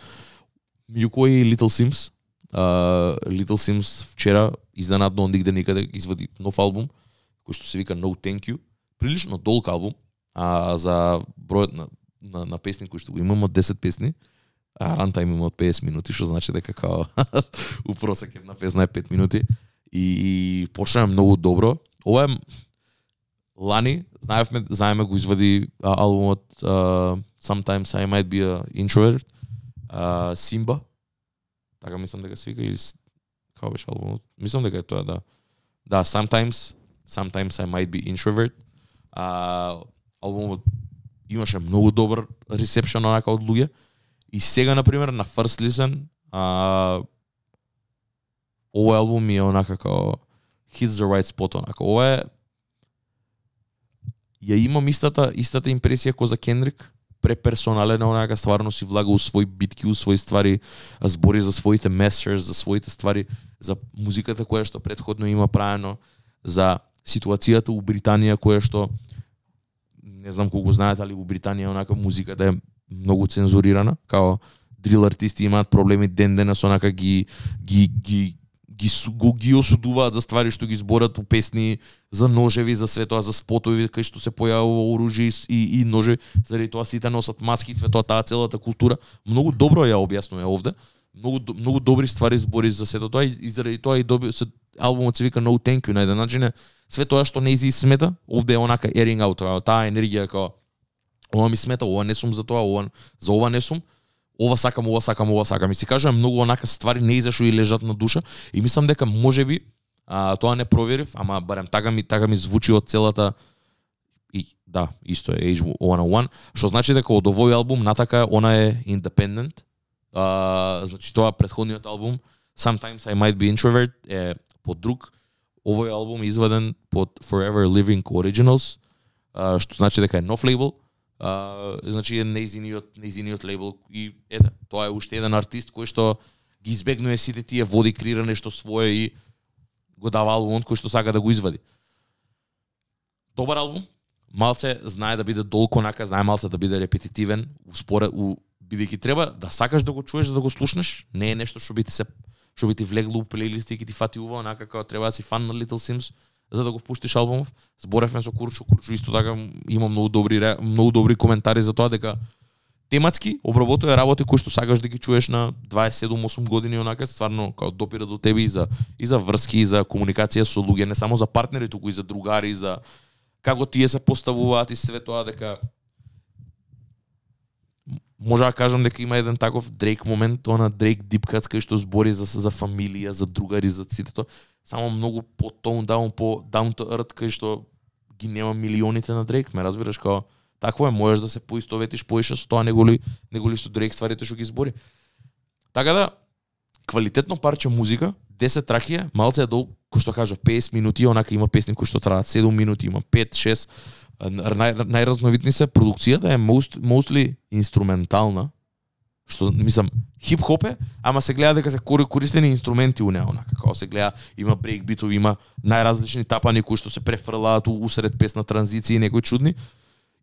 Меѓу кои и Little Sims. Uh, Little Sims вчера изненадно ондигде никаде извади нов албум кој што се вика No Thank You. Прилично долг албум, а за бројот на на, на песни кои што го имам 10 песни, а рантајм има од 50 минути, што значи дека као [LAUGHS] у просек една песна е 5 минути и, и почнаа многу добро. Ова е лани, знаевме, знаеме го извади а, албумот а, Sometimes I Might Be a Introvert, а, Simba, така мислам дека се вика, или како беше албумот? Мислам дека е тоа, да. Да, Sometimes, Sometimes I Might Be Introvert. А, албумот имаше многу добар ресепшн онака од луѓе. И сега, например, на First Listen, а, овој албум ми е онака како hits the right spot, онака. Ова е ја имам истата истата импресија кој за Кендрик, преперсонален онака стварно си влага у свој битки, у своји ствари, збори за своите messages, за своите ствари, за музиката која што предходно има правено, за ситуацијата у Британија која што не знам колку знаете, али у Британија онака музиката е многу цензурирана, као дрил артисти имаат проблеми ден денес онака ги ги ги ги, го, ги осудуваат за ствари што ги зборат у песни за ножеви, за све тоа, за спотови кај што се појавува оружје и и, ножеви, заради тоа сите носат маски и све тоа, таа целата култура. Многу добро ја објаснува овде. Многу многу добри ствари збори за сето тоа и, и заради тоа и доби се албумот се вика No Thank You на еден начин е све тоа што не си смета, овде е онака airing out, таа енергија како ова ми смета, ова не сум за тоа, ова за ова не сум, ова сакам, ова сакам, ова сакам. И си кажам многу онака ствари не изашу и лежат на душа и мислам дека можеби а, тоа не проверив, ама барем така ми така ми звучи од целата и да, исто е Age 101, што значи дека од овој албум натака она е independent. А, значи тоа претходниот албум Sometimes I Might Be Introvert е под друг. Овој албум е изваден под Forever Living Originals, а, што значи дека е нов лейбл. А, значи е нејзиниот нејзиниот лейбл и ете, тоа е уште еден артист кој што ги избегнува сите тие води крира нешто свое и го дава албумот кој што сака да го извади. Добар албум, малце знае да биде долго нака знае малце да биде репетитивен, успоре, у бидејќи треба да сакаш да го чуеш за да го слушнеш, не е нешто што би ти се што би ти влегло у плейлисти и ти фати ува онака како треба да си фан на Little Sims за да го впуштиш албумов. Зборевме со Курчо, Курчо исто така има многу добри многу добри коментари за тоа дека тематски обработува работи кои што сакаш да ги чуеш на 27-8 години онака стварно како допира до тебе и за и за врски и за комуникација со луѓе, не само за партнери, туку и за другари, и за како тие се поставуваат и све тоа дека може да кажам дека има еден таков Дрейк момент, она Дрейк дипкац кај што збори за за фамилија, за другари, за сите тоа, само многу по tone даун по down to earth кај што ги нема милионите на Дрейк, ме разбираш како такво е, можеш да се поистоветиш поише со тоа неголи неголи со Дрейк стварите што ги збори. Така да квалитетно парче музика, 10 траки е, малце е долг, кој што кажав 50 минути, онака има песни кои што траат 7 минути, има 5, 6. Нај, најразновидни се продукцијата е most, mostly инструментална, што мислам хип-хоп е, ама се гледа дека се кори- користени инструменти у неа, онака како се гледа, има брейк битови, има најразлични тапани кои што се префрлаат усред песна транзиции, некои чудни.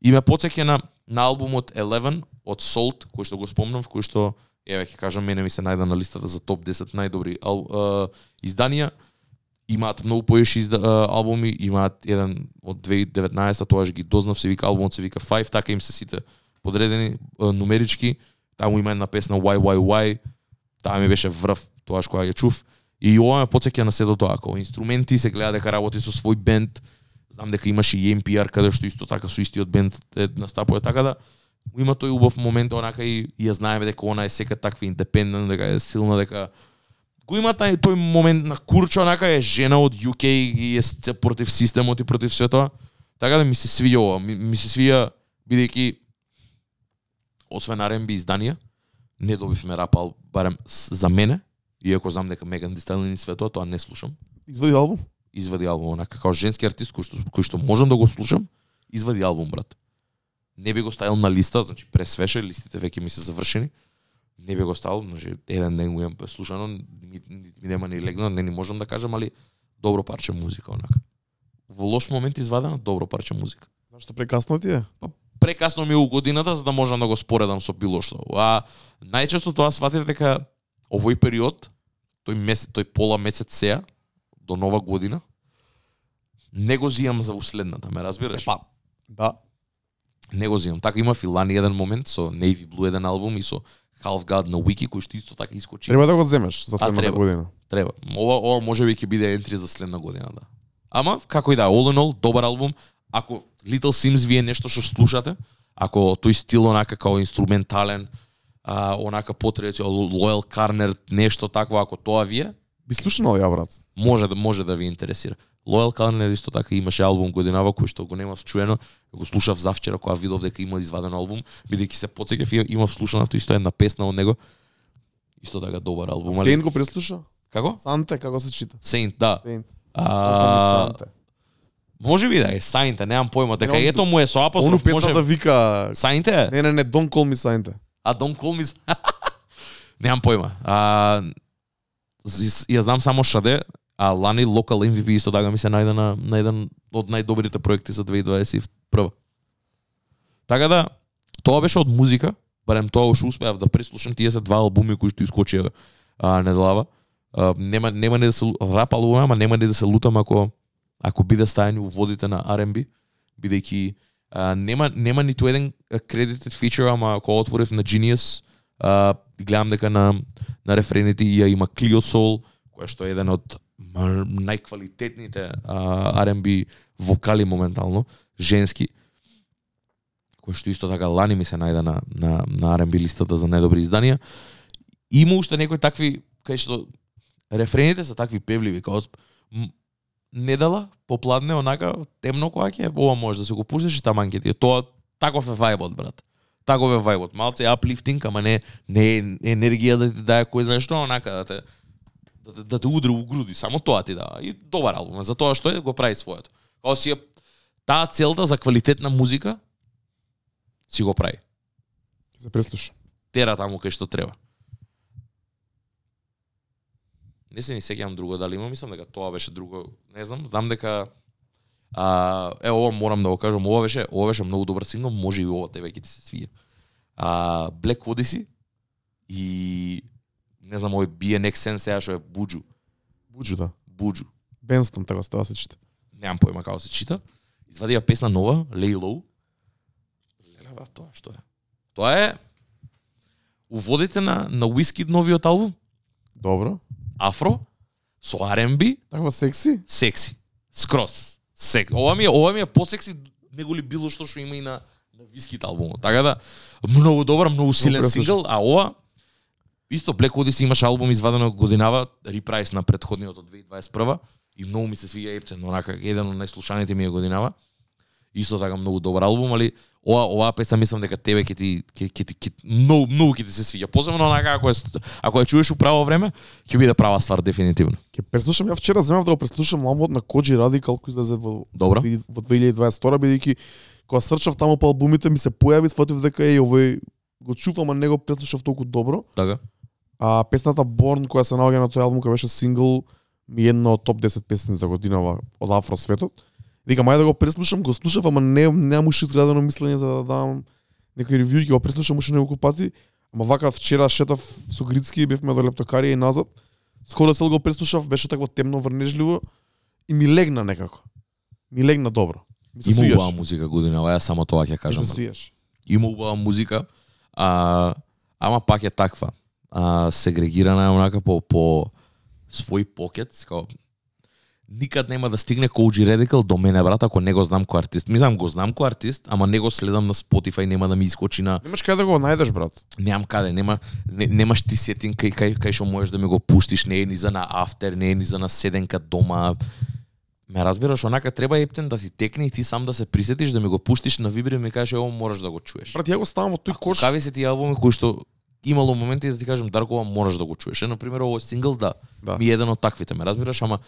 И ме потсеќа на на албумот 11 од Salt, кој што го спомнав, кој што еве ќе кажам мене ми се најде на листата за топ 10 најдобри ал, а, изданија. Имаат многу поеши изда, а, албуми, имаат еден од 2019 тоаш ги дознав се вика албумот се вика Five, така им се сите подредени а, нумерички. Таму има една песна Why Why Why. Таа ми беше врв тоаш кога ја чув. И ова ме потсеќа на сето тоа, како инструменти се гледа дека работи со свој бенд. Знам дека имаше и NPR каде што исто така со истиот бенд е настапува така да има тој убав момент онака и, и ја знаеме дека она е сека таква индепендент, дека е силна, дека го има тај тој момент на Курчо онака е жена од UK и е против системот и против све тоа. Така да ми се свиѓа ова, ми, ми се свиѓа бидејќи освен R&B изданија, не добивме рап ал барем за мене, иако знам дека Меган Thee Stallion и све тоа, тоа не слушам. Извади албум? извади албум, онака како женски артист кој што кој што можам да го слушам, извади албум брат. Не би го ставил на листа, значи пресвеше, листите веќе ми се завршени. Не би го ставил, значи еден ден го имам слушано, ми, ми, ми нема ни легна, не ни можам да кажам, али добро парче музика онака. Во лош момент извадена добро парче музика Зашто прекасно ти е? прекасно ми е у годината за да можам да го споредам со било што. А најчесто тоа сватив дека овој период, тој месец, тој пола месец сеа до нова година, не го зијам за уследната, ме разбираш? Па, да. Не го зијам. Така има Филани еден момент со Navy Blue еден албум и со Half God на Wiki кој што исто така искочи. Треба да го земеш за следната година. Треба. Ова ова може би ќе биде ентри за следна година, да. Ама како и да, all in all добар албум. Ако Little Sims ви е нешто што слушате, ако тој стил онака као инструментален, а, онака потрадиционално Loyal Carner, нешто такво, ако тоа ви е, Би слушнал ја брат. може да може да ви интересира. Loyal Carner исто така имаше албум годинава кој што го немав чуено, го слушав завчера кога видов дека има изваден албум, бидејќи се потсеќав и имав слушаното исто една песна од него. Исто така добар албум, али Сейнт го преслуша? како? Санте како се чита? Saint, да. Сейнт. А, Санте. може би да е Saint, немам појма, дека Не, ето му е со Ону апостроф, може песната вика Saint е? Не, не, не, don't call me Sainte. А Don't Call Me [LAUGHS] Немам појма. А, ја знам само шаде, а Лани локал MVP исто така ми се најде на, на еден од најдобрите проекти за 2021. Така да, тоа беше од музика, барем тоа уште успеав да преслушам тие се два албуми кои што искочија а, неделава. А, нема нема не да се рап албуми, ама нема не да се лутам ако ако биде стајани у водите на R&B, бидејќи а, нема нема ниту еден а, credited feature, ама ако отворив на Genius, а, гледам дека на на рефрените ја има Clio Soul, која што е еден од најквалитетните а, R&B вокали моментално, женски кој што исто така лани ми се најде на, на, на R&B листата за најдобри изданија. Има уште некои такви, кај што рефрените се такви певливи, као недела, попладне, онака, темно која ќе, ова може да се го пуштиш и таман ќе ти. Тоа, таков е вајбот, брат. Таков е вајбот. Малце е аплифтинг, ама не, не е енергија да ти дае кој знае што, онака, да те, да те, да те удри у груди. Само тоа ти дава. И добар албум, за тоа што е, го прави своето. Као си е таа целта за квалитетна музика, си го прави. Се преслуша. Тера таму кај што треба. Не се ни сеќавам друго дали има, мислам дека тоа беше друго, не знам, знам дека а, е ова морам да го кажам, ова беше, ова беше многу добар сингл, може и ова тебе ќе ти се свие. А, Black Odyssey и не знам, овој BNX Sense сега што е Буджу, Буџу, да. Буджу. Бенстон, така се тоа се чита. Немам појма како се чита. Извадија песна нова, Lay Low. Леле, брат, тоа што е? Тоа е уводите на на Wizkid новиот албум, Добро. Афро, со R&B, Таква секси? секси. Скрос. Сек. Ова ми е, ова ми е посекси него ли било што што има и на на Wizkid албумот. Така да многу добар, многу силен сингл, а ова исто Black Odyssey имаше албум извадено годинава, репрайс на претходниот од 2021 и многу ми се свија Ептен, онака еден од најслушаните ми е годинава. Исто така многу добар албум, али ова оваа песна мислам дека тебе ќе ти ќе ќе ти ќе, многу многу ќе ти се свиѓа. Посебно онака ако е ако ја чуеш у право време, ќе биде права ствар дефинитивно. Ќе преслушам, ја вчера земав да го преслушам албумот на Коджи Радикал кој излезе во Добро. во 2022 бидејќи кога срчав таму по албумите ми се појави сфатив дека е овој го чувам, а не го преслушав толку добро. Така. А песната Born која се наоѓа на тој албум која беше сингл ми е една од топ 10 песни за годинава од афро светот. Викам ајде да го преслушам, го слушав, ама не немам уште изградено мислење за да дам некој ревју, ќе го преслушам уште неколку пати. Ама вака вчера шетав со Грицки, бевме до Лептокарија и назад. Скоро цел го преслушав, беше такво темно, врнежливо и ми легна некако. Ми легна добро. Ми се Има убава музика годинава, ја само тоа ќе Ми кажам. се свиеш. Има убава музика, а, ама пак е таква. А, сегрегирана е онака по, по свој покет, као никад нема да стигне Коуджи Редикал до мене, брат, ако не го знам кој артист. Мислам, го знам кој артист, ама не го следам на Spotify, нема да ми искочи на... Немаш каде да го најдеш, брат. Немам каде, нема, не, немаш ти сетин кај, кај, кај што можеш да ми го пуштиш, не е ни за на афтер, не е ни за на седенка дома. Ме разбираш, онака треба ептен да ти текне и ти сам да се присетиш, да ми го пуштиш на вибри и ми кажеш, ево мораш да го чуеш. Брат, ја го ставам во тој кош. Какви се тие албуми кои што имало моменти да ти кажам Дарко ова мораш да го чуеш. Е, на пример овој сингл да, Да. ми е еден од таквите, ме разбираш, ама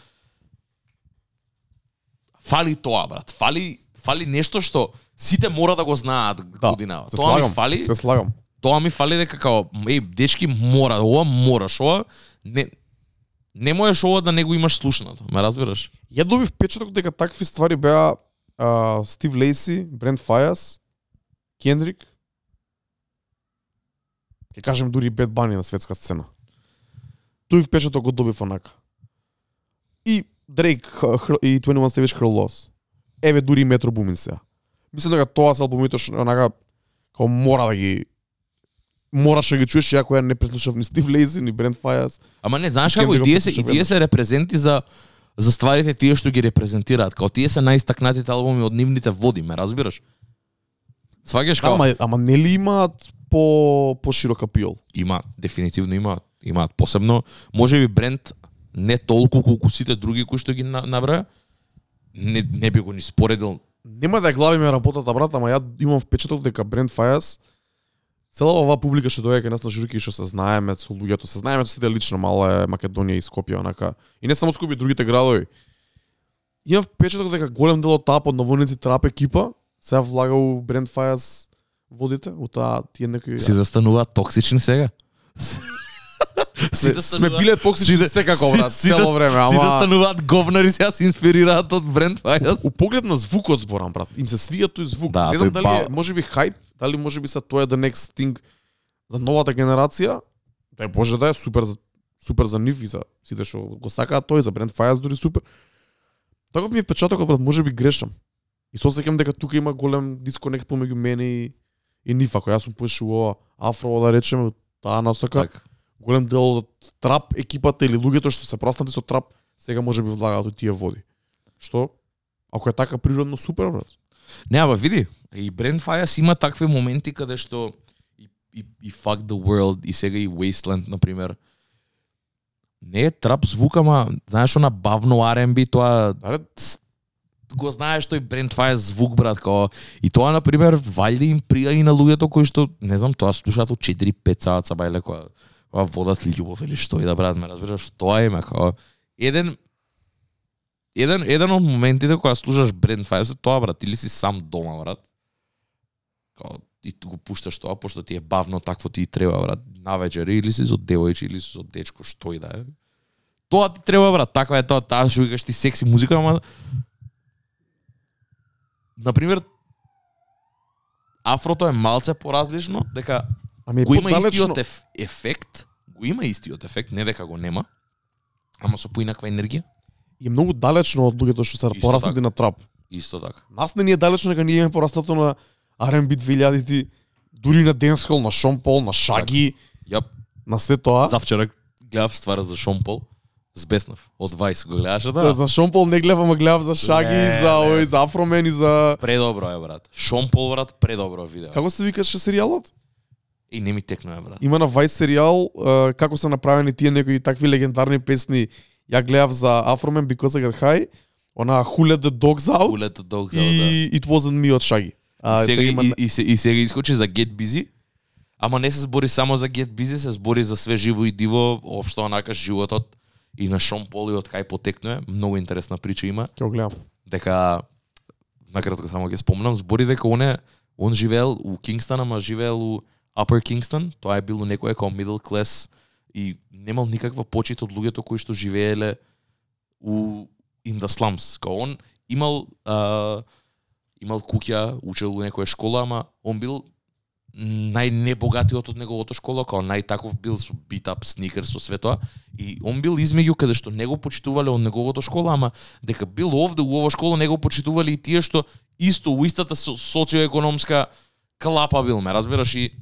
Фали тоа, брат. Фали фали нешто што сите мора да го знаат годинава. Се Тоа ми слагам, фали. се слагам. Тоа ми фали дека као, еј, дечки мора, ова мораш, ова не не можеш ова да не го имаш слушнато, ме разбираш? Ја добив печаток дека такви ствари беа а, Стив Лейси, Брент Фајас, Кендрик, ќе кажем дури и Бет Бани на светска сцена. Тој впечаток го добив онака. И Дрейк и 21 Savage Хрл Лос. Еве дури Метро Бумин сега. Мислам дека тоа се албумите што онака као мора да ги мораше да ги чуеш ја која не преслушав ни Стив Лейси ни Брент Фајас. Ама не, знаеш како и тие се и тие се репрезенти за за стварите тие што ги репрезентираат. Као тие се најстакнатите албуми од нивните води, ме разбираш? Сваѓаш Да, као ама, ама нели имаат по по широк апил? има дефинитивно имаат имаат посебно може би бренд не толку колку сите други кои што ги на- набра не, не би го ни споредил Нема да главиме работата, брат, ама ја имам впечаток дека Брент Фајас цела оваа публика што доаѓа кај нас на журки што се знаеме со луѓето, се знаеме со сите лично, мала е Македонија и Скопје онака. И не само Скопје, другите градови. Имам впечаток дека голем дел од таа подновоници трап екипа се влага у Брент Фајас водите, у таа тие некои си застануваат токсични сега [LAUGHS] сме, сме биле токсични сите- секако брат, сите- цело време, Сите ама стануваат говнари сега се инспирираат од бренд Фајас У поглед на звукот зборам, брат. Им се свија тој звук. Да, не знам дали е, може би хајп, дали може би са тоа е the next thing за новата генерација. Дај Боже да е супер за супер за нив и за сите што го сакаат тој, за бренд Фајас дури супер. Таков ми е впечатокот, брат, може би грешам. И се осеќам дека тука има голем дисконект помеѓу мене и и нив, ако јас сум ова афро да речеме, таа насока, Так. голем дел од трап екипата или луѓето што се проснати со трап, сега може би влагаат од тие води. Што ако е така природно супер брат. Не, ама види, и Бренд Фајас има такви моменти каде што и, и, и Fuck the World и сега и Wasteland, например, не е трап звук, ама знаеш она бавно R&B, тоа Даре, ц- го знаеш тој Бренд Фајас звук, брат, као и тоа, например, валјде им прија и на луѓето кои што, не знам, тоа слушаат од 4-5 саат са бајле, која, која водат љубов или што и да брат, ме разбираш, тоа има, као еден еден еден од моментите кога слушаш Бренд Фајас е тоа брат, или си сам дома брат. Као и го пушташ тоа пошто ти е бавно такво ти и треба брат, навечер или си со девојче или си со дечко што и да е. Тоа ти треба брат, таква е тоа, таа што викаш ти секси музика, ама на пример Афрото е малце поразлично, дека ами го има истиот еф, ефект, го има истиот ефект, не дека го нема, ама со поинаква енергија. и е многу далечно од луѓето што се пораснати така. на трап. Исто така. Нас не ни е далечно дека ние имаме пораснато на R&B 2000-ти, дури на Денсхол, на Шон Пол, на Шаги, Јап, на се тоа. завчера гледав ствара за Шон Пол, збеснав. Од Vice го гледаше Да. да? За Шон Пол не гледам, ама гледав за Шаги, Не, за не. овој, за Афромен и за Предобро е, брат. Шон Пол, брат, предобро видео. Како се викаше серијалот? И не ми текнува, брат. Има на Vice серијал е, како се направени тие некои такви легендарни песни. Ја гледав за Afroman Because I Get High, она Who Let the Dogs Out Улето долг за да. и It Wasn't Me од Шаги. А, сега, сега има и, и, се- и сега искочи за Get Busy. Ама не се збори само за Get Busy, се збори за све живо и диво, општо онака животот и на Шон Пол и од кај потекнува. Многу интересна прича има. ќе гледам. дека накратко само ќе спомнам, збори дека он е он живеел у Кингстон, ама живеел у Upper Kingston, тоа е било некој како middle class и немал никаква почит од луѓето кои што живееле у in the slums. Као он имал а, имал куќа, учел у некоја школа, ама он бил најнебогатиот од неговото школа, као најтаков бил со beat up сникер со све тоа. И он бил измеѓу каде што него почитувале од неговото школа, ама дека бил овде у ова школа него почитувале и тие што исто у истата со- социоекономска клапа бил, ме разбираш? И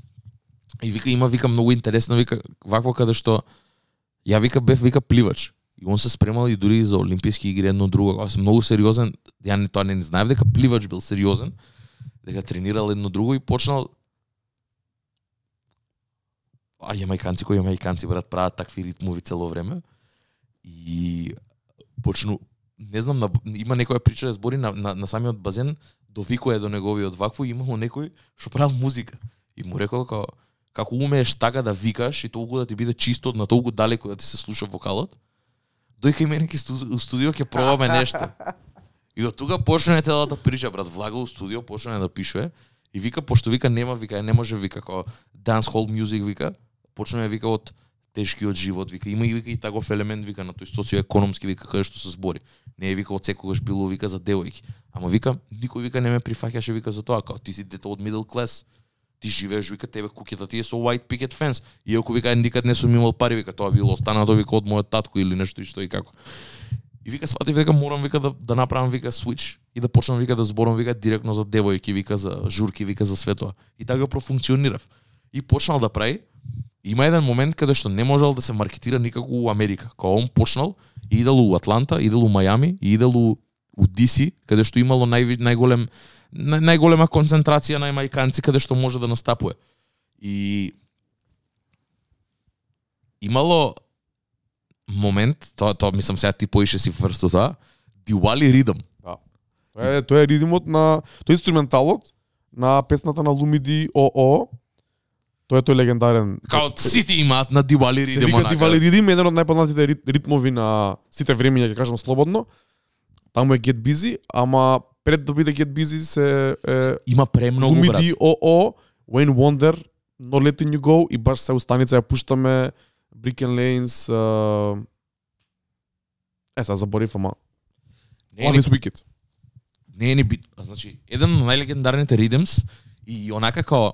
и вика има вика многу интересно вика вакво каде што ја вика бев вика пливач. И он се спремал и дури за олимписки игри едно друго, кога многу сериозен, ја не тоа не знаев дека пливач бил сериозен, дека тренирал едно друго и почнал а јамајканци кои јамајканци брат прават такви ритмови цело време. И почну не знам на, има некоја прича да збори на, на, на самиот базен довикува до неговиот вакво и имало некој што правил музика. И му рекол како како умееш така да викаш и толку да ти биде чисто на толку далеко да ти се слуша вокалот дојка и мене ке студио ќе пробаме нешто И од тука почнува целата прича, брат, влага у студио, почнува да пишува и вика пошто вика нема, вика не може вика како dance hall music вика, почна вика од тешкиот живот, вика има и вика и таков елемент вика на тој социоекономски вика каде што се збори. Не е вика од секогаш било вика за девојки. Ама вика никој вика не ме прифаќаше вика за тоа, као ти си дете од middle class. Ти живееш вика тебе куќата ти е со white picket fence. Иако вика никад не сум имал пари вика тоа било останато вика од мојот татко или нешто и што и како. И вика свати вика морам вика да да направам вика switch и да почнам вика да зборам вика директно за девојки вика за журки вика за светоа. И така го профункционирав. И почнал да прави Има еден момент каде што не можел да се маркетира никако у Америка. Кога он почнал, и идел у Атланта, идел у Мајами, и идел у, у DC, каде што имало нај, најголем нај, најголема концентрација на американци каде што може да настапува. И имало момент, тоа тоа мислам сега ти поише си врсту тоа, ридам. Rhythm. Да. Тоа е тоа е ридимот на тој е инструменталот на песната на Лумиди ОО. Тоа е тој легендарен. Као сите имаат на Diwali Се Rhythm. вика. Дивали Ридим, еден од најпознатите рит, ритмови на сите времиња, ќе кажам слободно. Таму е Get Busy, ама пред да биде Get Busy се е Има премногу брат. Лумиди ОО, Wayne Wonder, No Letting You Go и баш се устаница ја пуштаме Brick and Lanes, uh... е, сега заборив, ама Не, Love не, is Wicked. не е ни бит. А, Значи, еден од најлегендарните ридемс и онака као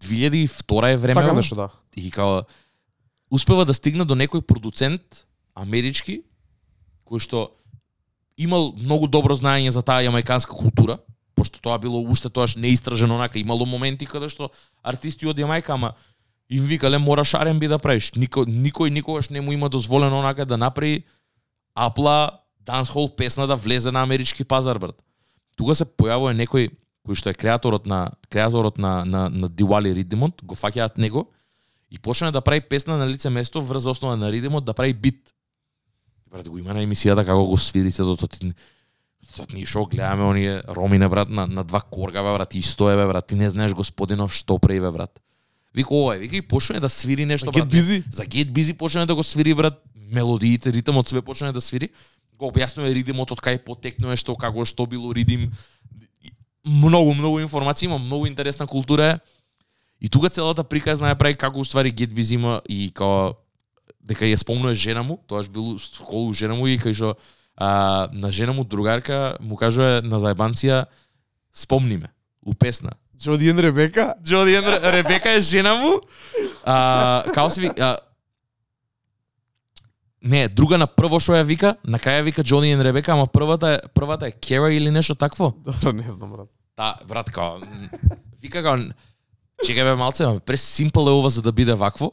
2002 е време Така нешто, да. и као успева да стигне до некој продуцент амерички кој што имал многу добро знаење за таа јамајканска култура, пошто тоа било уште тоаш неистражено онака, имало моменти каде што артисти од Јамајка, ама им викале мораш R&B да правиш. Никој никој никогаш не му има дозволено онака да направи апла dancehall песна да влезе на амерички пазар брат. Тука се појавува некој кој што е креаторот на креаторот на на на Diwali Rhythmot, го фаќаат него и почна да прави песна на лице место врз основа на ридимот да прави бит. Брат го има на емисијата како го свири се до ти Тоа ние шо гледаме оние ромине брат на на два корга бе брат и стое бе брат ти не знаеш господинов што прави бе брат. Вика ова е, вика и почне да свири нешто Get брат. Busy? За Get Busy почне да го свири брат, мелодиите, ритмот све почне да свири. Го објаснува ридимот од кај потекнува што како што било ридим. Многу многу информации има, многу интересна култура е. И тука целата приказна ја прави како уствари Get Busy има и као дека ја спомнува жена му, тоаш бил колу жена му и кај што а, на жена му другарка му кажува на заебанција спомни ме у песна. Джоди Ребека? Джоди Ребека е жена му. А, као се ви, а, Не, друга на прво што ја вика, на кај ја вика Джони Ен Ребека, ама првата е првата е Кера или нешто такво. [LAUGHS] Добро, не знам, брат. Та, брат, као, вика као, чекај бе малце, ама прес симпл е ова за да биде вакво.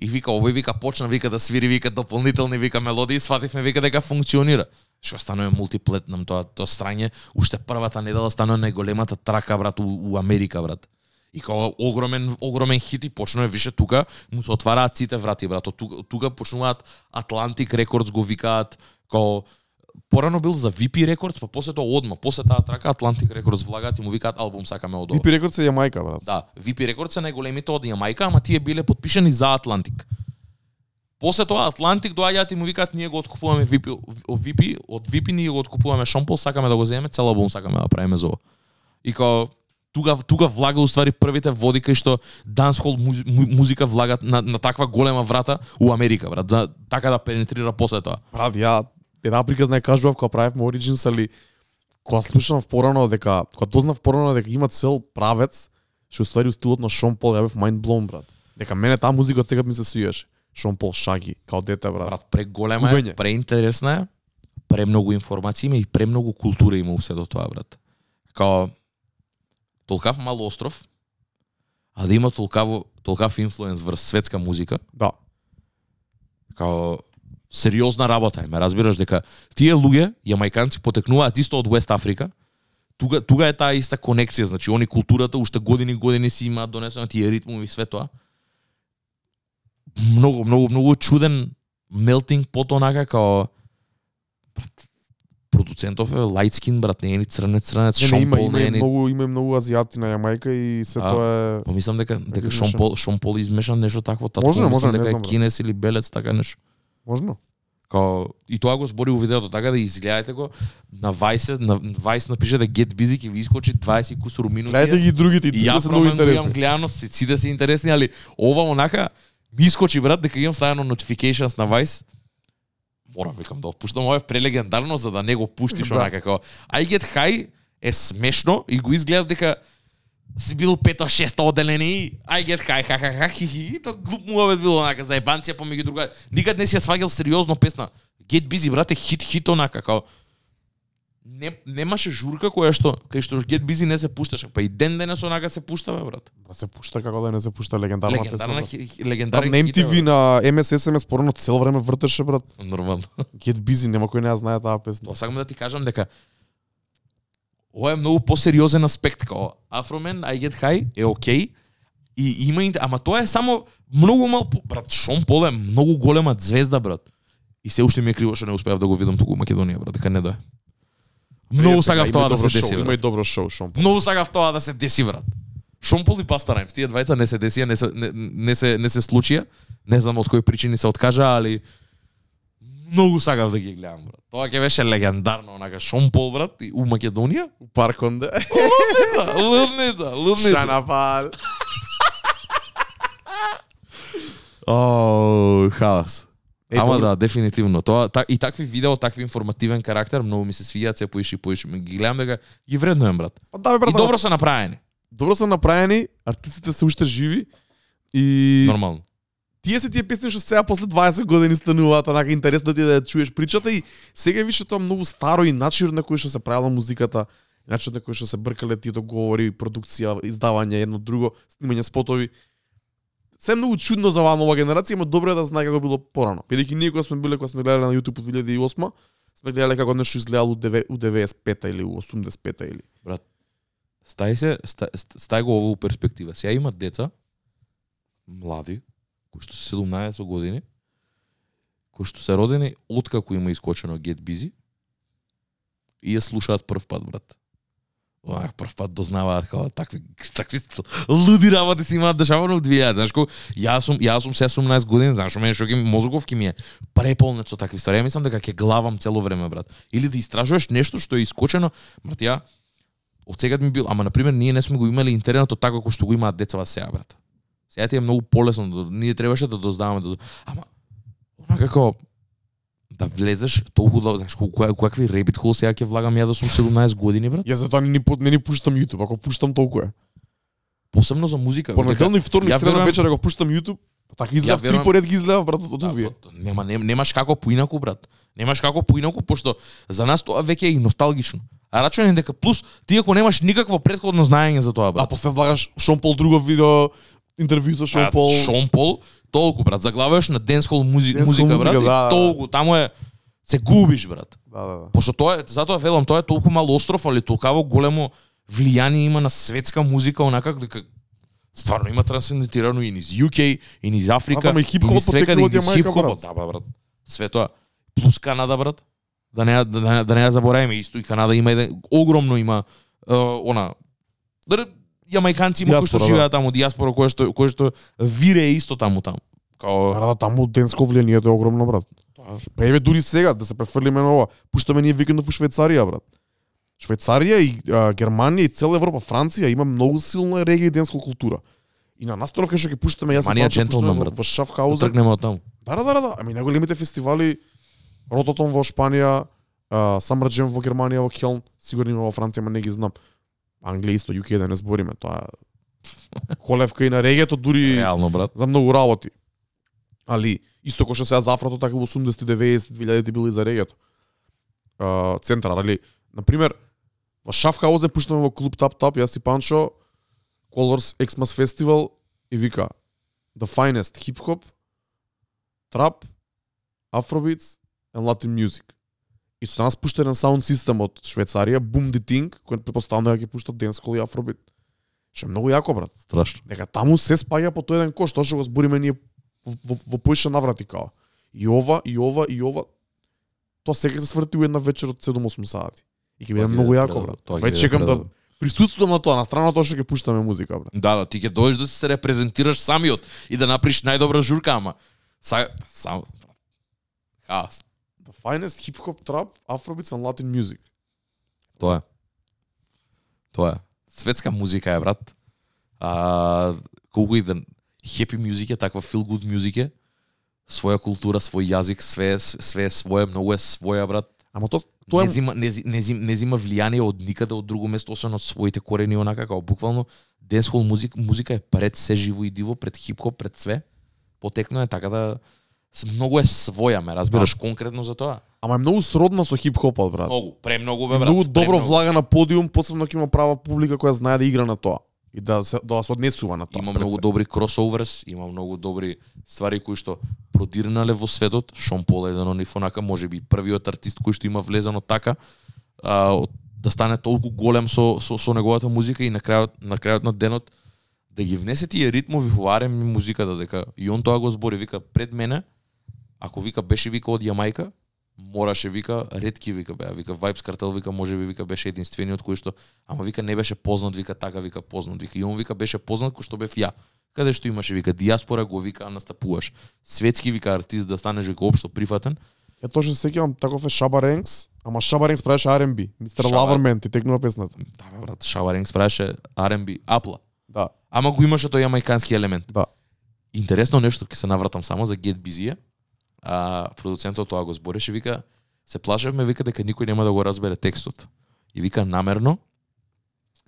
И вика, овој вика почна вика да свири вика дополнителни вика мелодии, свативме вика дека функционира. Што станува мултиплетнам тоа тоа страње, уште првата недела станува најголемата трака брат у, у Америка брат. И као огромен огромен хит и почнува више тука му се отвараат сите врати брат. Тука, тука почнуваат Atlantic Records го викаат као порано бил за VP Records, па после тоа одма, после таа трака Atlantic Records влагаат и му викаат албум сакаме од ова. Випи рекорд се Јамајка, брат. Да, VP Records се најголемите од Јамајка, ама тие биле подпишани за Атлантик. После тоа Атлантик доаѓаат и му викаат ние го откупуваме VP, од VP, од VP ние го откупуваме Шампол, сакаме да го земеме, цел албум сакаме да правиме за ова. И као тука тука влага уствари првите води кај што му- музика влагат на, на таква голема врата у Америка, брат, за така да пенетрира после тоа. Брат, ја една приказна ја кажував кога правевме Origins, али кога слушнав порано дека кога дознав порано дека има цел правец, што уствари у стилот на Шон Пол, ја бев mind blown, брат. Дека мене таа музика од сега ми се свиеше. Шон Пол Шаги, као дете, брат. Брат, преголема е, преинтересна е, премногу информации има и премногу култура има усе до тоа, брат. Као толкав мал остров, а да има толкаво толкав инфлуенс врз светска музика, Да. као сериозна работа е, ме разбираш дека тие луѓе, јамајканци потекнуваат исто од Вест Африка. Туга туга е таа иста конекција, значи они културата уште години години си имаат донесено тие ритмови и све тоа. Многу многу многу чуден мелтинг пот онака као продуцентов е skin брат, не е ни црнец црнец, Не, не, Шон има, Пол има, не е ни многу, има многу азијати на Јамајка и се А, тоа е... Па мислам дека дека. Шон Пол Шон Пол измешан нешто такво, татко Може, мислам дека е кинес или белец така нешто. Можно? Као, и тоа го збори у видеото, така да изгледајте го, на Vice, на Vice напише да Get Busy ќе ви искочи 20 кусур минути. Гледајте ги другите и тие јас се многу имам интересни. гледано, сите се интересни, али ова онака ми искочи брат дека имам ставено notifications на Vice. Морам викам да опуштам ова е прелегендарно за да не го пуштиш Да. онака како I get high е смешно и го изгледав дека си бил пето шесто оделени I get high ха ха ха хи хи и то глуп му овет било онака за ебанција помеѓу другари. Никад не си ја сваѓал сериозно песна. Get busy брате хит хит онака како не, немаше журка која што кај што Get Busy не се пушташе, па и ден денес онака се пушта бе брат. Ба се пушта како да не се пушта легендарна песна. Легендарна Брат, легендарен на MTV на MS SMS порано цел време вртеше брат. Нормално. [LAUGHS] Get Busy, нема кој не ја знае таа песна. Тоа сакам да ти кажам дека ова е многу посериозен аспект као Afroman I Get High е окей и има ама тоа е само многу мал брат Шон Пол е многу голема звезда брат. И се уште ми е криво што не успеав да го видам туку во Македонија брат, дека не дое. Многу има тоа да се деси Има и добро шоу, Шон Пол. Многу сакав тоа да се деси брат. Шон Пол и Паста Раймс, тие двајца не се десија, не се не, не се не се случија. Не знам од кои причини се откажа, али многу сакав да ги гледам брат. Тоа ќе беше легендарно, онака Шон Пол брат и у Македонија. У Парконде. Лудница, лудница, лудница. Шанапал. О, хаос. Е, Ама добро. да, дефинитивно. Тоа та, и такви видео, такви информативен карактер, многу ми се свијаат се поише и поише. Ми Ги гледам дека ги вреднувам брат. Па да бе брат. И добро се направени. добро се направени, артистите се уште живи и Нормално. тие се тие песни што сега после 20 години стануваат онака интересно ти да ја чуеш причата и сега више тоа многу старо и начинот на кој што се правила музиката, начинот на кој што се бркале тие договори, продукција, издавање едно друго, снимање спотови. Се многу чудно за оваа нова генерација, ама добро е да знае како било порано. Бидејќи ние кога сме биле кога сме гледале на YouTube од 2008, сме гледале како нешто изгледало у 95-та или у 85-та или. Стај се, стај, стај го ово у перспектива. Сега има деца, млади, кои што се 17 години, кои што се родени откако има искочено Get Busy и ја слушаат прв пат, брат. Ова прв пат дознаваат како такви такви луди работи си имаат дешавано од 2000, знаеш кој, јас сум јас сум се 18 години, знаеш мене што ги мозоков ки ми е преполнет со такви ствари. Ја мислам дека ќе главам цело време, брат. Или да истражуваш нешто што е искочено, брат, ја од сега ми бил, ама на пример ние не сме го имале интернетот така како што го имаат децата сега, брат. Сега ти е многу полесно, да- ние требаше да дознаваме да ама онака како да влезеш толку да знаеш која- какви ребит хол сега ќе влагам ја да сум 17 години, брат. Јас затоа не ни не ни пуштам YouTube, ако пуштам толку е. Посебно за музика. Понеделник, вторник, ја среда вечер го пуштам YouTube, па така изгледав Ја три поред ги изгледав брат од Да, овие. па, нема нем, немаш како поинаку брат. Немаш како поинаку пошто за нас тоа веќе е и носталгично. А рачунам дека плюс ти ако немаш никакво претходно знаење за тоа А брат. после влагаш Шон Пол друго видео, интервју со Шон А, Пол. Шон Пол, толку брат, заглавуваш на денсхол музи, Dancehall музика, музика, брат, да, и да. толку таму е се губиш брат. Да, да, да. Пошто тоа е, затоа велам, тоа е толку мал остров, али толкаво големо влијание има на светска музика, онака дека стварно има трансцендентирано и низ UK, и низ Африка, А, и хип-хопот низ свекаде, и низ брат. да, ба, брат. Све тоа. Плюс Канада, брат. Да не, да, да, да не ја забораваме, исто и Канада има еден, огромно има, е, она, да, јамајканци има кои што да. живеат таму, диаспора, кој што, кој што вирее исто таму таму. Као, Да, да, таму денско влијанието е огромно, брат. Па еве дури сега да се префрлиме на ова. Пуштаме ние викендов у Швајцарија, брат. Швајцарија и а, Германија и цела Европа, Франција има многу силна регија и денска култура. И на кај што ќе пуштаме јас Панчо джентлмен, во, брат. во да Шафхаузен. тргнеме од таму. Да, да, да, да. Ами најголемите фестивали Рототон во Шпанија, Самар Джем во Германија, во Келн, сигурно има во Франција, ма не ги знам. Англија исто, UK да не збориме, тоа колевка и на регето дури Реално, брат. за многу работи. Али исто кој што сега за афрото така во 80 90 2000 било и за регето. А, центар, али на пример во Шафхаузен пуштаме во клуб Тап Тап, јас и Панчо Colors Xmas Festival и вика The finest hip hop, trap, afrobeats and Latin music. И со нас пушта еден саунд систем од Швајцарија, Boom the Thing, кој предпоставам дека ќе пуштат денскол и афробит. Што е многу јако, брат. Страшно. Дека таму се спаѓа по тој еден кош, тоа што го збориме ние во, во, во поише наврати као. И ова, и ова, и ова. Тоа сега се сврти у една вечер од 7-8 сати. И ќе биде многу јако, брат. Веќе чекам да присуствувам на тоа, на страна на тоа што ќе пуштаме музика, брат. Да, да, ти ќе дојдеш да се репрезентираш самиот и да направиш најдобра журка, ама са, сам хаос. Finest hip hop trap, afrobeats and Latin music. Тоа е. Тоа е. Светска музика е, брат. А, колку и да happy music е, таква feel good е, своја култура, свој јазик, све, све е свое, многу е своја, брат. Ама то тоа не е зима, не, зи- не, зим, не зима влијание од никаде од друго место, освен од своите корени, онака, како буквално денсхол музика, музика е пред се живо и диво, пред хип-хоп, пред све. Потекно е така да многу е своја, ме разбираш, конкретно за тоа. ама е многу сродна со хип-хопот, брат. Многу, премногу бе, брат. многу добро премногу. влага на подиум, посебно ќе има права публика која знае да игра на тоа и да се да се однесува на тоа. Има многу се. добри кросоверс, има многу добри ствари кои што продирнале во светот. Шон Пол е еден од нив онака, можеби првиот артист кој што има влезено така, а, да стане толку голем со, со, со неговата музика и на крајот на крајот на денот да ги внесе тие ритмови во R&B музиката дека и он тоа го збори, вика пред мене, ако вика беше вика од Јамајка, мораше вика ретки вика беа, вика Vibes Cartel вика можеби вика беше единствениот кој што ама вика не беше познат вика така вика познат вика и он вика беше познат кој што бев ја каде што имаше вика диаспора го вика настапуваш светски вика артист да станеш вика општо прифатен Ја точно се сеќавам таков е Шаба Ренкс, ама Шаба Ренкс правеше R&B. Мистер Шаба- Лавермен ти текнува песната. да бе брат Шаваринг правеше R&B апла Да, ама го имаше тој јамајкански елемент да. интересно нешто ќе се навратам само за Get Busy а продуцентот тоа го збореше вика се плашевме вика дека никој нема да го разбере текстот и вика намерно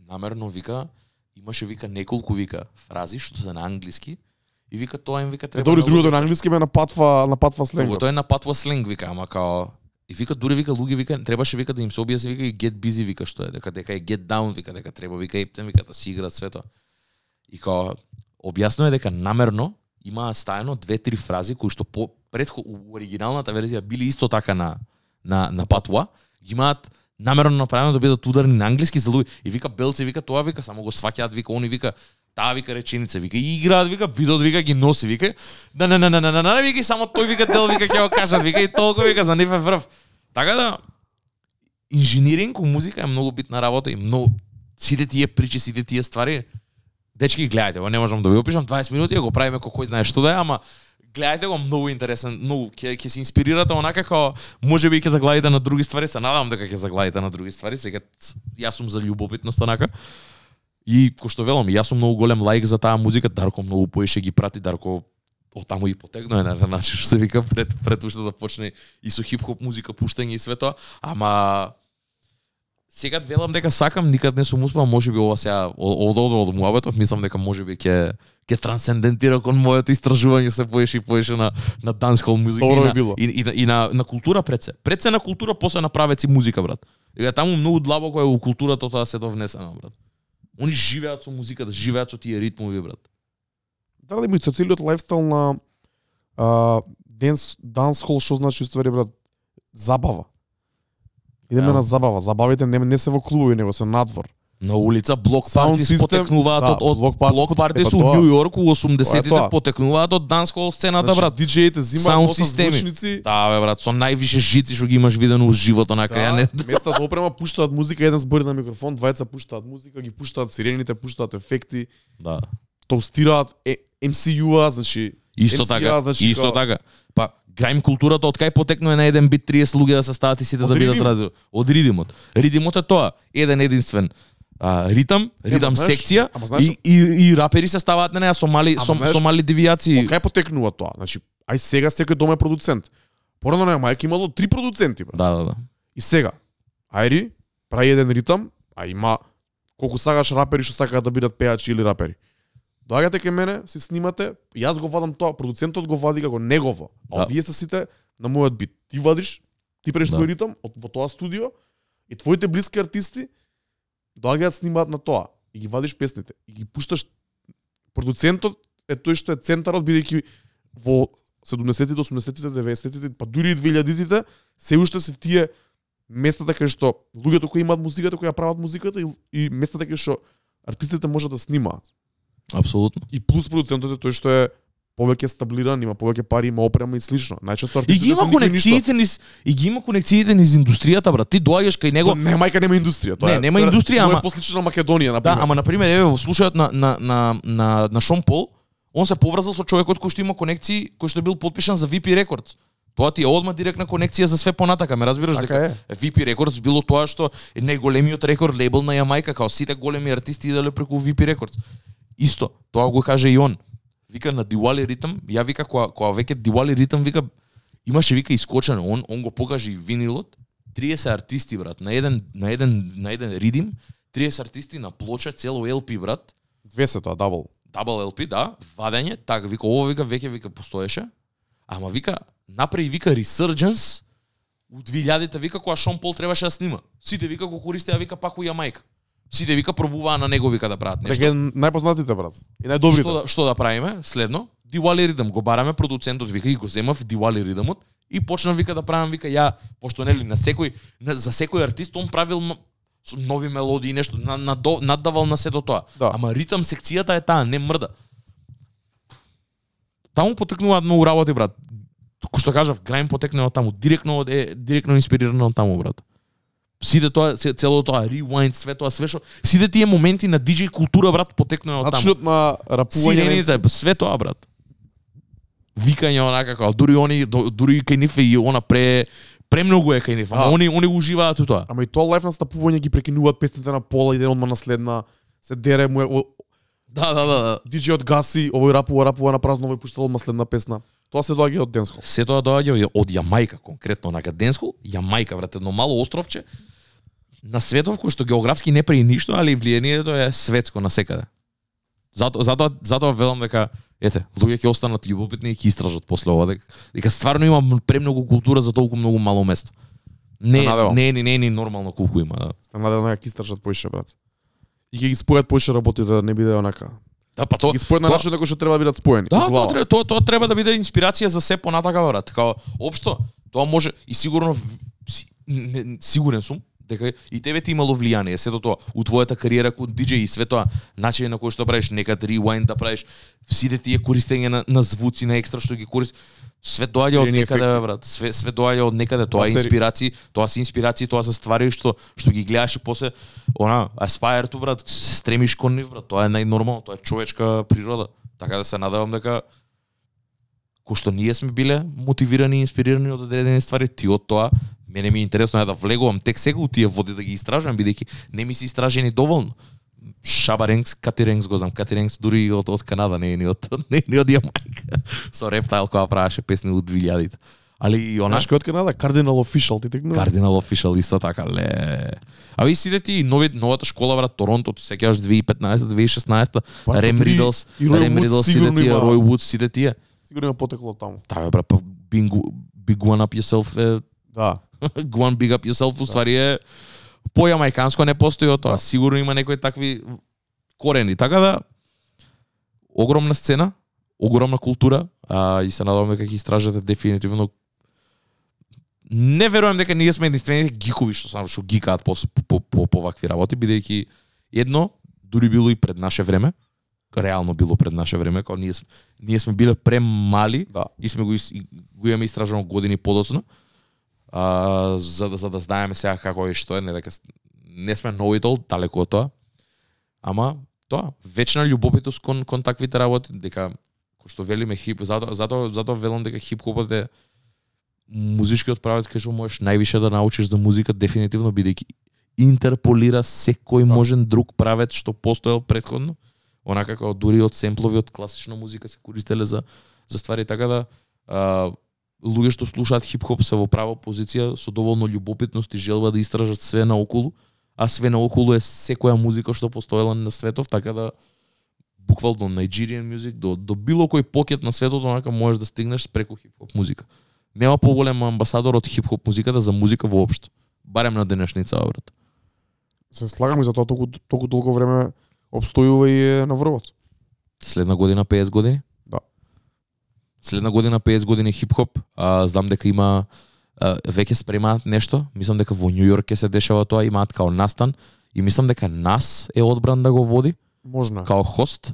намерно вика имаше вика неколку вика фрази што се на англиски и вика тоа им вика Е, треба добри, многу другото на англиски ме напатва, напатва сленгот. Другото е на патва сленг вика, ама као и вика дури вика луѓе вика требаше вика да им се објасни вика и get busy вика што е дека дека е get down вика дека треба вика ептен вика да си играат свето. И као објасно е дека намерно имаа стаено две-три фрази кои што по предхо у оригиналната верзија били исто така на на на патуа, ги имаат намерно направено да бидат ударни на англиски за да луѓе. И вика Белци вика тоа вика само го сваќаат вика они вика таа вика реченица вика и играат вика бидот вика ги носи вика да на на на на на на вика и само тој вика дел вика ќе го кажат вика и толку вика за нив е врв. Така да инженеринг у музика е многу битна работа и многу сите тие причи, сите тие ствари дечки гледајте го, не можам да ви опишам 20 минути, ја го правиме како кој знае што да е, ама гледајте го многу интересен, многу ќе ќе се инспирирате онака како можеби ќе заглавите на други ствари, се надевам дека ќе заглавите на други ствари, сега јас сум за љубопитност онака. И кој што велам, јас сум многу голем лаик за таа музика, Дарко многу поише ги прати, Дарко од таму и е на начин што се вика пред пред уште да почне и со хип-хоп музика пуштање и све тоа, ама сега велам дека сакам, никад не сум успеал, можеби ова сега од од од муабетот, мислам дека можеби ќе ќе трансцендентира кон моето истражување се поише и поише на на dancehall музика и, на, било. и, и, на- и на на култура пред се. Пред се на култура, после на правеци музика, брат. Дека таму многу длабоко е у културата тоа се довнесено, брат. Они живеат со музиката, живеат со тие ритмови, брат. Дали да има и со целиот лайфстайл на а, денс, dancehall, што значи уствари, брат, забава. Идеме Да. на забава. Забавите не, не се во клубови, него се надвор. На улица блок Sound парти system, потекнуваат да, од од блок парти блок парти епа се у тоа. Њу Йорк у Тоа 80-тите е тоа. потекнуваат од dancehall сцената, Значи, брат. диџеите зимаат носат системи. звучници, Да, бе, брат, со највише жици што ги имаш видено у живот, онака, ја не... Да, места да опрема пуштаат музика, еден збори на микрофон, двајца пуштаат музика, ги пуштаат сирените, пуштаат ефекти, Да. тоустираат е, MCU-а, значи Исто така, значи, исто така. Па, граим културата од кај потекнува на еден бит 30 луѓе да се стават и сите Од да бидат разли. Од ридимот. Ридимот е тоа, еден единствен а, ритам, ритам знаеш- секција ама знаеш- и, и, и рапери се ставаат на неа со мали Ама со, знаеш- со мали девијации. Од кај потекнува тоа? Значи, ај сега секој дом е продуцент. Порано на мајка имало три продуценти, брат. Да, да, да. И сега, ајри, прави еден ритам, а има колку сакаш рапери што сакаат да бидат пеачи или рапери. Доаѓате кај мене, се снимате, јас го вадам тоа, продуцентот го вади како негово. А Да. вие се сите на мојот бит. Ти вадиш, ти правиш Да. твој ритам од во тоа студио и твоите блиски артисти доаѓаат снимаат на тоа и ги вадиш песните и ги пушташ продуцентот е тој што е центарот бидејќи во 70-тите, 80-тите, 90-тите, па дури и 2000-тите се уште се тие местата кај што луѓето кои имаат музиката, кои ја прават музиката и, и местата кај што артистите можат да снимаат. Апсолутно. И плюс продуцентот е тој што е повеќе стаблиран, има повеќе пари, има опрема и слично. Најчесто И ги има конекциите низ и ги има конекциите низ индустријата, брат. Ти доаѓаш кај него, Тоа Не, мајка нема индустрија. Тоа Не, е, нема индустрија, ама- е послично на Македонија, на Да, ама на пример еве во случајот на на на на на Шон Пол, он се поврзал со човекот кој што има конекции, кој што бил подпишан за VP Records. Тоа ти е одма директна конекција за све понатака, ме разбираш Така дека е. VP Records било тоа што е најголемиот рекорд лейбл на Јамајка, као сите големи артисти иделе преку VP Records. Исто, тоа го каже и он. Вика на Diwali Rhythm, ја вика кога кога веќе Diwali Rhythm вика имаше вика искочено, он он го покаже и винилот, 30 артисти брат, на еден на еден на еден ридим, 30 артисти на плоча цело LP брат. Две се тоа, дабл. Double LP, да, вадење, така вика ово вика веќе вика постоеше. Ама вика направи вика Resurgence у 2000-та вика кога Шон Пол требаше да снима. Сите вика го користеа вика пак у Јамајка. Сите вика пробуваа на него вика да прават нешто. Дека е најпознатите брат. И најдобрите. Што да, што да правиме? Следно, Diwali Rhythm го бараме продуцентот вика и го земав Diwali Rhythmот и почнав вика да правам вика ја пошто нели на секој на, за секој артист он правил нови мелодии нешто на, на, наддавал на сето тоа. Да. Ама ритам секцијата е таа, не мрда. Таму потекнуваат многу работи брат. Што кажав, Грајм потекнува таму, директно од е директно инспирирано од таму брат. Сите тоа цело тоа rewind, све тоа све што сите тие моменти на DJ култура брат потекнува од таму. Начинот на рапување на Сирените, све тоа брат. Викање онака како дури они дури кај нив и она пре премногу е кај нив, ама они они уживаат у тоа. Ама и тоа лайф настапување ги прекинуваат песните на пола, иде одма на следна, се дере му е Да, да, да, да. диџејот гаси, овој рапува, рапува на празно, овој пуштал одма следна песна. Тоа се доаѓа од денсхол. Се тоа доаѓа од Јамајка конкретно на Денсхол, Јамајка брат, едно мало островче на светов кој што географски не прави ништо, али влијанието е светско на секаде. Зато затоа затоа велам дека ете, луѓе ќе останат љубопитни и ќе истражат после ова дека, дека стварно има премногу култура за толку многу мало место. Не, не, не, не, не, нормално колку има, да. Се надевам дека ќе истражат поише брат. И ќе ги спојат поише работите да не биде онака. Да, па тоа Ги спојат на тоа- начин на кој што треба да бидат споени. Да, тоа, треба, тоа, тоа треба да биде инспирација за се понатака, брат. Као, општо, тоа може и сигурно, не, сигурен сум, дека и тебе ти имало влијание, сето тоа, у твојата кариера како диџеј и све тоа, начин на кој што правиш, некад rewind да правиш, сите тие користење на, на звуци, на екстра што ги користиш, све доаѓа од некаде, бе, брат. Све све доаѓа од некаде, тоа е инспирации, тоа се инспирации, тоа се ствари што што ги гледаш и после она aspire to брат, стремиш кон нив брат, тоа е најнормално, тоа е човечка природа. Така да се надевам дека кој што ние сме биле мотивирани и инспирирани од одредени ствари, ти од тоа мене ми е интересно е да влегувам тек сега у тие води да ги истражувам бидејќи не ми се истражени доволно. Шаба Ренкс, Кати Ренкс го знам, Кати Ренкс дури и од, од Канада, не е ни од, [LAUGHS] не е ни од Јамајка. Со Рептайл која правеше песни од 2000-те. Али и она Знаеш од Канада? Cardinal Official, ти текнува. Cardinal Official исто така, ле. А ви сите ти нови, новата школа брат Торонто, ти сеќаваш 2015, 2016, Па, Рем дури Ридълс, и Рој Рем Вудс Ридълс сите тие, Рој Вудс сите тие. Сигурно има потекло таму. Та бе брат, па big, one up yourself е Да. [LAUGHS] one big up yourself уствари е по јамајканско не постои тоа. Да. Сигурно има некои такви корени. Така да огромна сцена, огромна култура, а, и се надевам дека ќе истражате дефинитивно Не верувам дека ние сме единствените гикови што само што гикаат по, по, по, по вакви работи, бидејќи едно дури било и пред наше време, реално било пред наше време, кога ние, ние сме биле премали Да. и сме го, и го имаме истражено години подоцна. А, за, да- за да знаеме сега како е и што е, не дека не сме know далеко од тоа. Ама тоа, вечна љубопитост кон кон таквите работи, дека кој што велиме хип, затоа затоа затоа велам дека хип хопот е музичкиот правец кај што можеш највише да научиш за музика дефинитивно бидејќи интерполира секој Да. можен друг правец што постоел претходно. Онака како дури од семплови од класична музика се користеле за за ствари така да а, луѓе што слушаат хип-хоп се во права позиција со доволно љубопитност и желба да истражат све наоколу, а све наоколу е секоја музика што постоела на светов, така да буквално Nigerian music до до било кој покет на светот онака можеш да стигнеш преку хип-хоп музика. Нема поголем амбасадор од хип-хоп музиката за музика воопшто. Барем на денешница, брат. Се слагам и за тоа толку толку долго време обстојува и е на врвот. Следна година 50 години? Следна година 50 години хип-хоп, а, знам дека има а, веќе спремаат нешто, мислам дека во Њу Јорк ќе се дешава тоа, имаат као настан и мислам дека нас е одбран да го води Можна. као хост.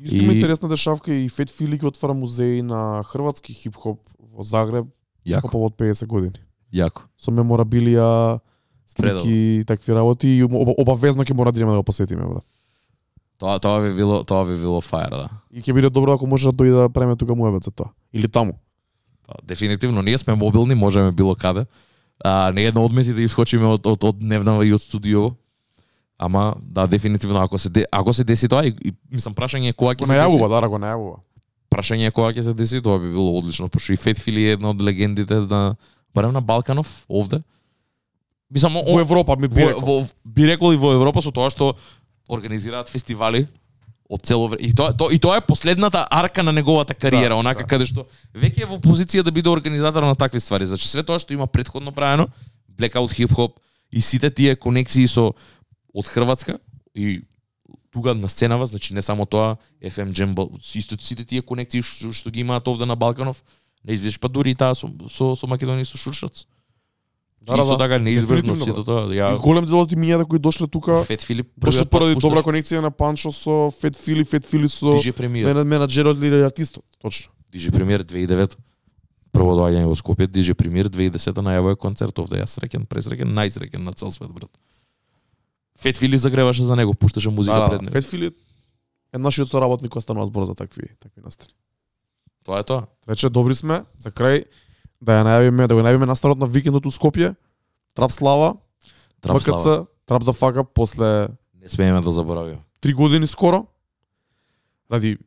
Исто има и- интересна дешавка и Фет Фили ќе отвара музеј на хрватски хип-хоп во Загреб Јако, по од 50 години. јако. Со меморабилија, слики и такви работи и оба- обавезно ќе мора да идеме да го посетиме, брат. Тоа тоа би било тоа би било фаер, да. И ќе биде добро ако може да дојде да преме тука муебет за тоа. Или таму. Тоа, дефинитивно, ние сме мобилни, можеме било каде. А, не едно одмети да искочиме од, од, од дневнава и од студио. Ама, да, дефинитивно, ако се, ако се деси тоа, и, и мислам, прашање е кога ќе се најавува, да, го најавува. Прашање е кога ќе се деси, тоа би било одлично, пошто и Фет Фили е една од легендите на барем на Балканов овде. Мислам, Во Европа ми би во, рекол. во, би рекол и во Европа со тоа што организираат фестивали од цело време. И тоа, то, и тоа е последната арка на неговата кариера, Да, онака да. каде што веќе е во позиција да биде организатор на такви ствари. Значи све тоа што има претходно правено, Blackout Hip Hop и сите тие конекции со од Хрватска и тука на сценава, значи не само тоа, FM Jam, исто сите тие конекции што, што ги имаат овде на Балканов, неизбежно па дури и таа со, со, со Македонија со Шуршац. Да, да, Исто да. така неизбежно сето тоа. И Ја голем дел од имињата кои дошле тука, Фет Филип дошле поради добра конекција на Панчо со Фет Фили, Фет Фили со DJ Премиер. мен- менаџерот или артистот. Точно. DJ Премиер 2009 прво доаѓање во Скопје, DJ Премиер 2010 најавува концерт овде. Јас среќен, пресреќен, најсреќен на цел свет, брат. Фет Фили загреваше за него, пушташе музика Да, пред да, него. Фет Фили е нашиот соработник кој станува збор за такви такви настани. Тоа е тоа. Рече добри сме, за крај да ја најавиме, да го најавиме настанот на викендот у Скопје. Трап Слава, Трап МКЦ, слава. Трап да фака после Не смееме да заборавиме. три години скоро. Ради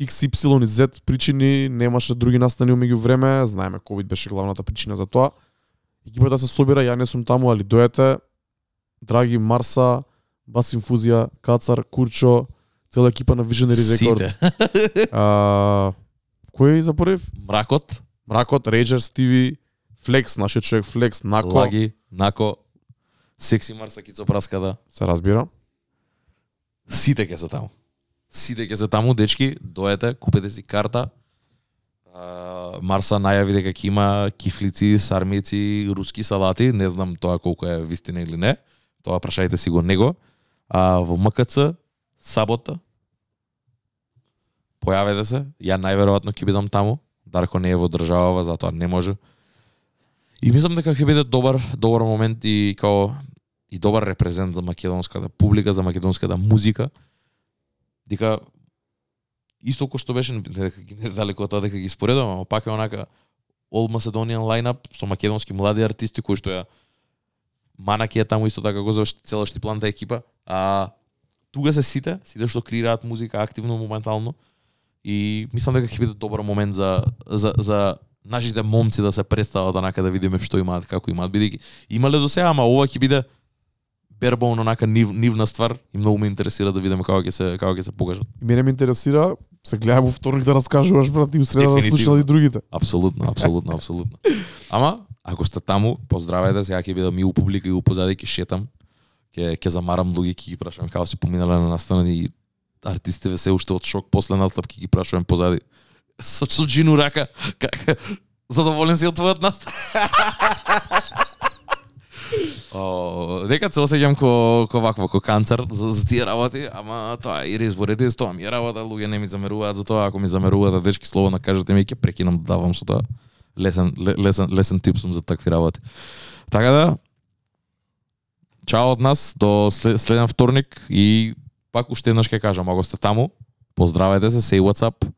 X, Y и Z причини немаше други настани меѓу време, знаеме ковид беше главната причина за тоа. Екипата се собира, ја не сум таму, али доете. Драги Марса, Бас Инфузија, Кацар, Курчо, цела екипа на Visionary Records. Сите. [LAUGHS] А, кој е за прв? Мракот, Мракот, Рейджерс ТВ, Флекс, нашиот човек Флекс, Нако, Лаги, Нако, Секси Марса Кицо Праскада. се разбира. Сите ќе се таму. Сите ќе се таму, дечки, доете, купете си карта. Марса најави дека ќе има кифлици, сармици, руски салати, не знам тоа колку е вистина или не. Тоа прашајте си го него. А во МКЦ сабота појавете се, ја најверојатно ќе бидам таму. Дарко не е во државава, затоа не може. И мислам дека ќе биде добар добар момент и као и добар репрезент за македонската публика, за македонската музика. Дека исто кој што беше недалеко од тоа дека ги споредувам, ама пак е онака All Macedonian lineup со македонски млади артисти кои што ја Манаки е таму исто така го за цела Штипланта екипа, а тука се сите, сите што креираат музика активно моментално и мислам дека ќе биде добар момент за за за нашите момци да се представат онака да видиме што имаат, како имаат, бидејќи имале до сега, ама ова ќе биде бербон онака нив, нивна ствар и многу ме интересира да видиме како ќе се како ќе се покажат. И мене ме интересира, се гледам во вторник да раскажуваш, брат, и у среда да слушнали и другите. Апсолутно, апсолутно, апсолутно. Ама ако сте таму, поздравете, сега ќе бидам и у публика и у позади ќе шетам. Ќе ќе замарам луѓе, ќе ги прашувам како се поминале на настана и артистите се уште од шок после настап ќе ги прашувам позади. Со со джину рака, как задоволен си од твојот настап? [LAUGHS] О, некад се осеќам ко ко вакво, ко канцер за, за тие работи, ама тоа е ирис во редис, тоа ми е работа, луѓе не ми замеруваат за тоа, ако ми замеруваат, дечки слободно кажете ми ќе прекинам да давам со тоа. Лесен ле- лесен лесен тип сум за такви работи. Така да Чао од нас до след, следен вторник и пак уште еднаш ќе кажам, ако сте таму, поздравете се, say what's up.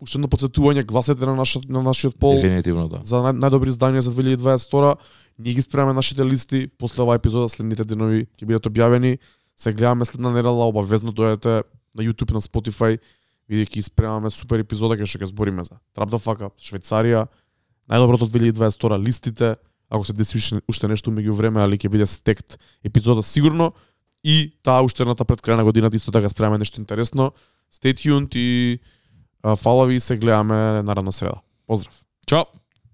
Уште едно подсетување, гласете на нашиот на нашиот пол Дефинитивно да. за нај, најдобри издања за 2022. Ние ги спремаме нашите листи, после оваа епизода следните денови ќе бидат објавени. Се гледаме следна недела, обавезно дојдете на YouTube, на Spotify, бидејќи спремаме супер епизода кај што ќе збориме за Трап да фака, Швајцарија, најдоброто од 2022 листите, ако се деси уште нешто меѓу време, али ќе биде стект епизода сигурно и таа уште едната пред крај на годината исто така спремаме нешто интересно. Stay tuned и а, фала ви и се гледаме наредна среда. Поздрав. Чао.